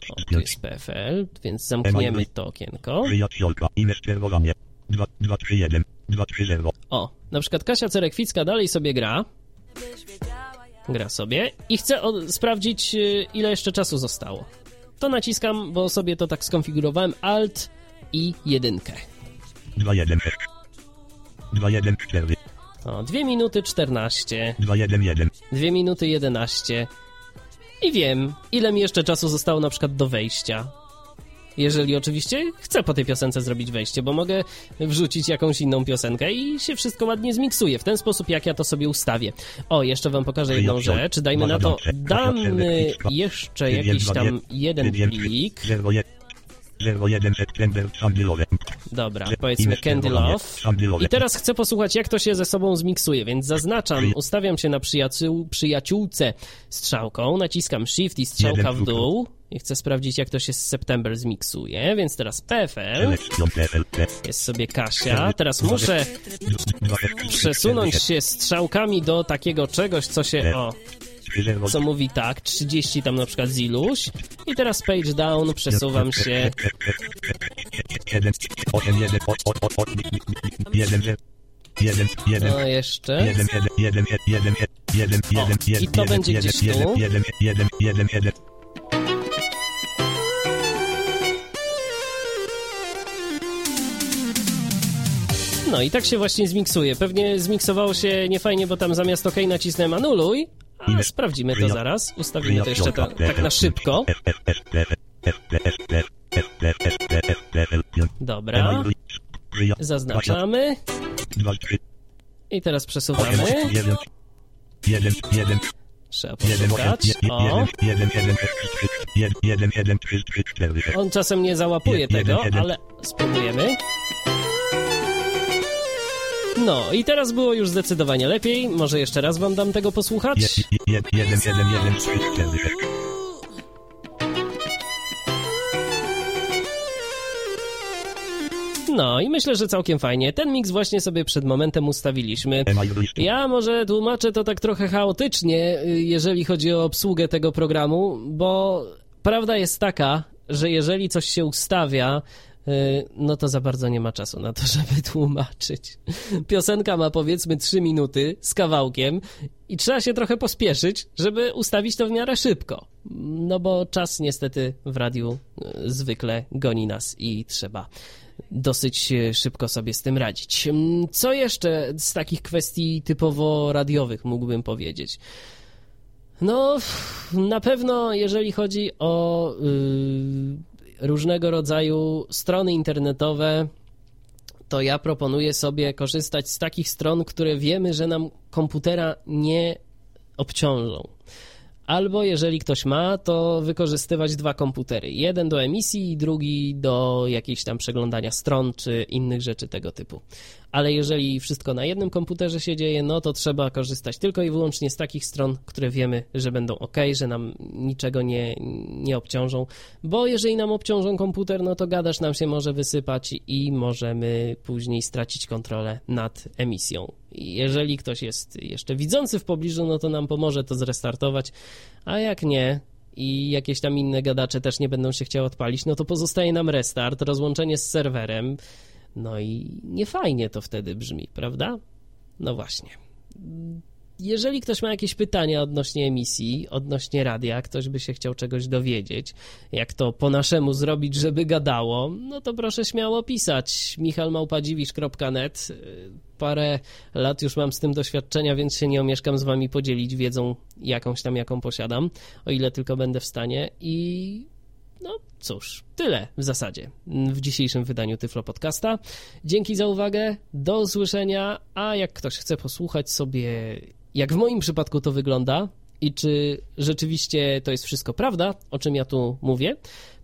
o, tu jest PFL, więc zamkniemy to okienko. Przyjacielka, imię sterowanie. 2, 2, 3, 1, 2, 3, 0. O, na przykład Kasia Cerekwicka dalej sobie gra. Gra sobie i chcę sprawdzić, y, ile jeszcze czasu zostało. To naciskam, bo sobie to tak skonfigurowałem, Alt i jedynkę. 2, 1, 6. 2, 1, 4. O, 2 minuty 14, 2, 1, 1. 2 minuty 11 i wiem, ile mi jeszcze czasu zostało na przykład do wejścia. Jeżeli oczywiście chcę po tej piosence zrobić wejście, bo mogę wrzucić jakąś inną piosenkę i się wszystko ładnie zmiksuje. W ten sposób, jak ja to sobie ustawię. O, jeszcze wam pokażę jedną rzecz. Dajmy na to, damy jeszcze jakiś tam jeden plik. Dobra, powiedzmy Candy Love. I teraz chcę posłuchać, jak to się ze sobą zmiksuje, więc zaznaczam, ustawiam się na przyjaciół, przyjaciółce strzałką, naciskam Shift i strzałka w dół i chcę sprawdzić, jak to się z September zmiksuje, więc teraz PFL, jest sobie Kasia, teraz muszę przesunąć się strzałkami do takiego czegoś, co się, o, co mówi tak, 30 tam na przykład z iluś i teraz page down, przesuwam się 1, 8, 1, 1, 1, 1, no jeszcze 1, 1, 1, 1, 1, 1, 1, i to będzie gdzieś tu. 1, 1, 1, 1. No i tak się właśnie zmiksuje. Pewnie zmiksowało się niefajnie, bo tam zamiast OK nacisnąłem anuluj, ale sprawdzimy to zaraz. Ustawimy to jeszcze ta, tak na szybko. Dobra, zaznaczamy i teraz przesuwamy. 1, 1, 1, Trzeba 1, poszukać. 1, O, 1, 1, 1, 1, 3, 3, 4. on czasem nie załapuje tego, ale spróbujemy. No i teraz było już zdecydowanie lepiej. Może jeszcze raz wam dam tego posłuchać? 1, 1, 1, 1, 3, 4. No i myślę, że całkiem fajnie. Ten miks właśnie sobie przed momentem ustawiliśmy. Ja może tłumaczę to tak trochę chaotycznie, y, jeżeli chodzi o obsługę tego programu, bo prawda jest taka, że jeżeli coś się ustawia no to za bardzo nie ma czasu na to, żeby tłumaczyć. Piosenka ma powiedzmy 3 minuty z kawałkiem i trzeba się trochę pospieszyć, żeby ustawić to w miarę szybko. No bo czas niestety w radiu e, zwykle goni nas i trzeba dosyć e, szybko sobie z tym radzić. Mm, co jeszcze z takich kwestii typowo radiowych mógłbym powiedzieć? No, na pewno jeżeli chodzi o różnego rodzaju strony internetowe, to ja proponuję sobie korzystać z takich stron, które wiemy, że nam komputera nie obciążą. Albo jeżeli ktoś ma, to wykorzystywać dwa komputery. Jeden do emisji i drugi do jakiejś tam przeglądania stron czy innych rzeczy tego typu. Ale jeżeli wszystko na jednym komputerze się dzieje, no to trzeba korzystać tylko i wyłącznie z takich stron, które wiemy, że będą ok, że nam niczego nie, nie obciążą. Bo jeżeli nam obciążą komputer, no to gadasz nam się może wysypać i możemy później stracić kontrolę nad emisją. Jeżeli ktoś jest jeszcze widzący w pobliżu, no to nam pomoże to zrestartować, a jak nie, i jakieś tam inne gadacze też nie będą się chciały odpalić, no to pozostaje nam restart, rozłączenie z serwerem. No i niefajnie to wtedy brzmi, prawda? No właśnie. Jeżeli ktoś ma jakieś pytania odnośnie emisji, odnośnie radia, ktoś by się chciał czegoś dowiedzieć, jak to po naszemu zrobić, żeby gadało, no to proszę śmiało pisać. michalmałpadziwisz.net Parę lat już mam z tym doświadczenia, więc się nie omieszkam z wami podzielić wiedzą jakąś tam, jaką posiadam, o ile tylko będę w stanie i no cóż, tyle w zasadzie w dzisiejszym wydaniu Tyflo Podcasta. Dzięki za uwagę, do usłyszenia, a jak ktoś chce posłuchać sobie jak w moim przypadku to wygląda i czy rzeczywiście to jest wszystko prawda, o czym ja tu mówię,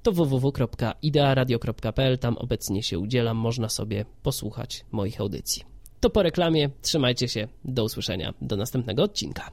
to www.idearadio.pl, tam obecnie się udzielam, można sobie posłuchać moich audycji. To po reklamie, trzymajcie się, do usłyszenia, do następnego odcinka.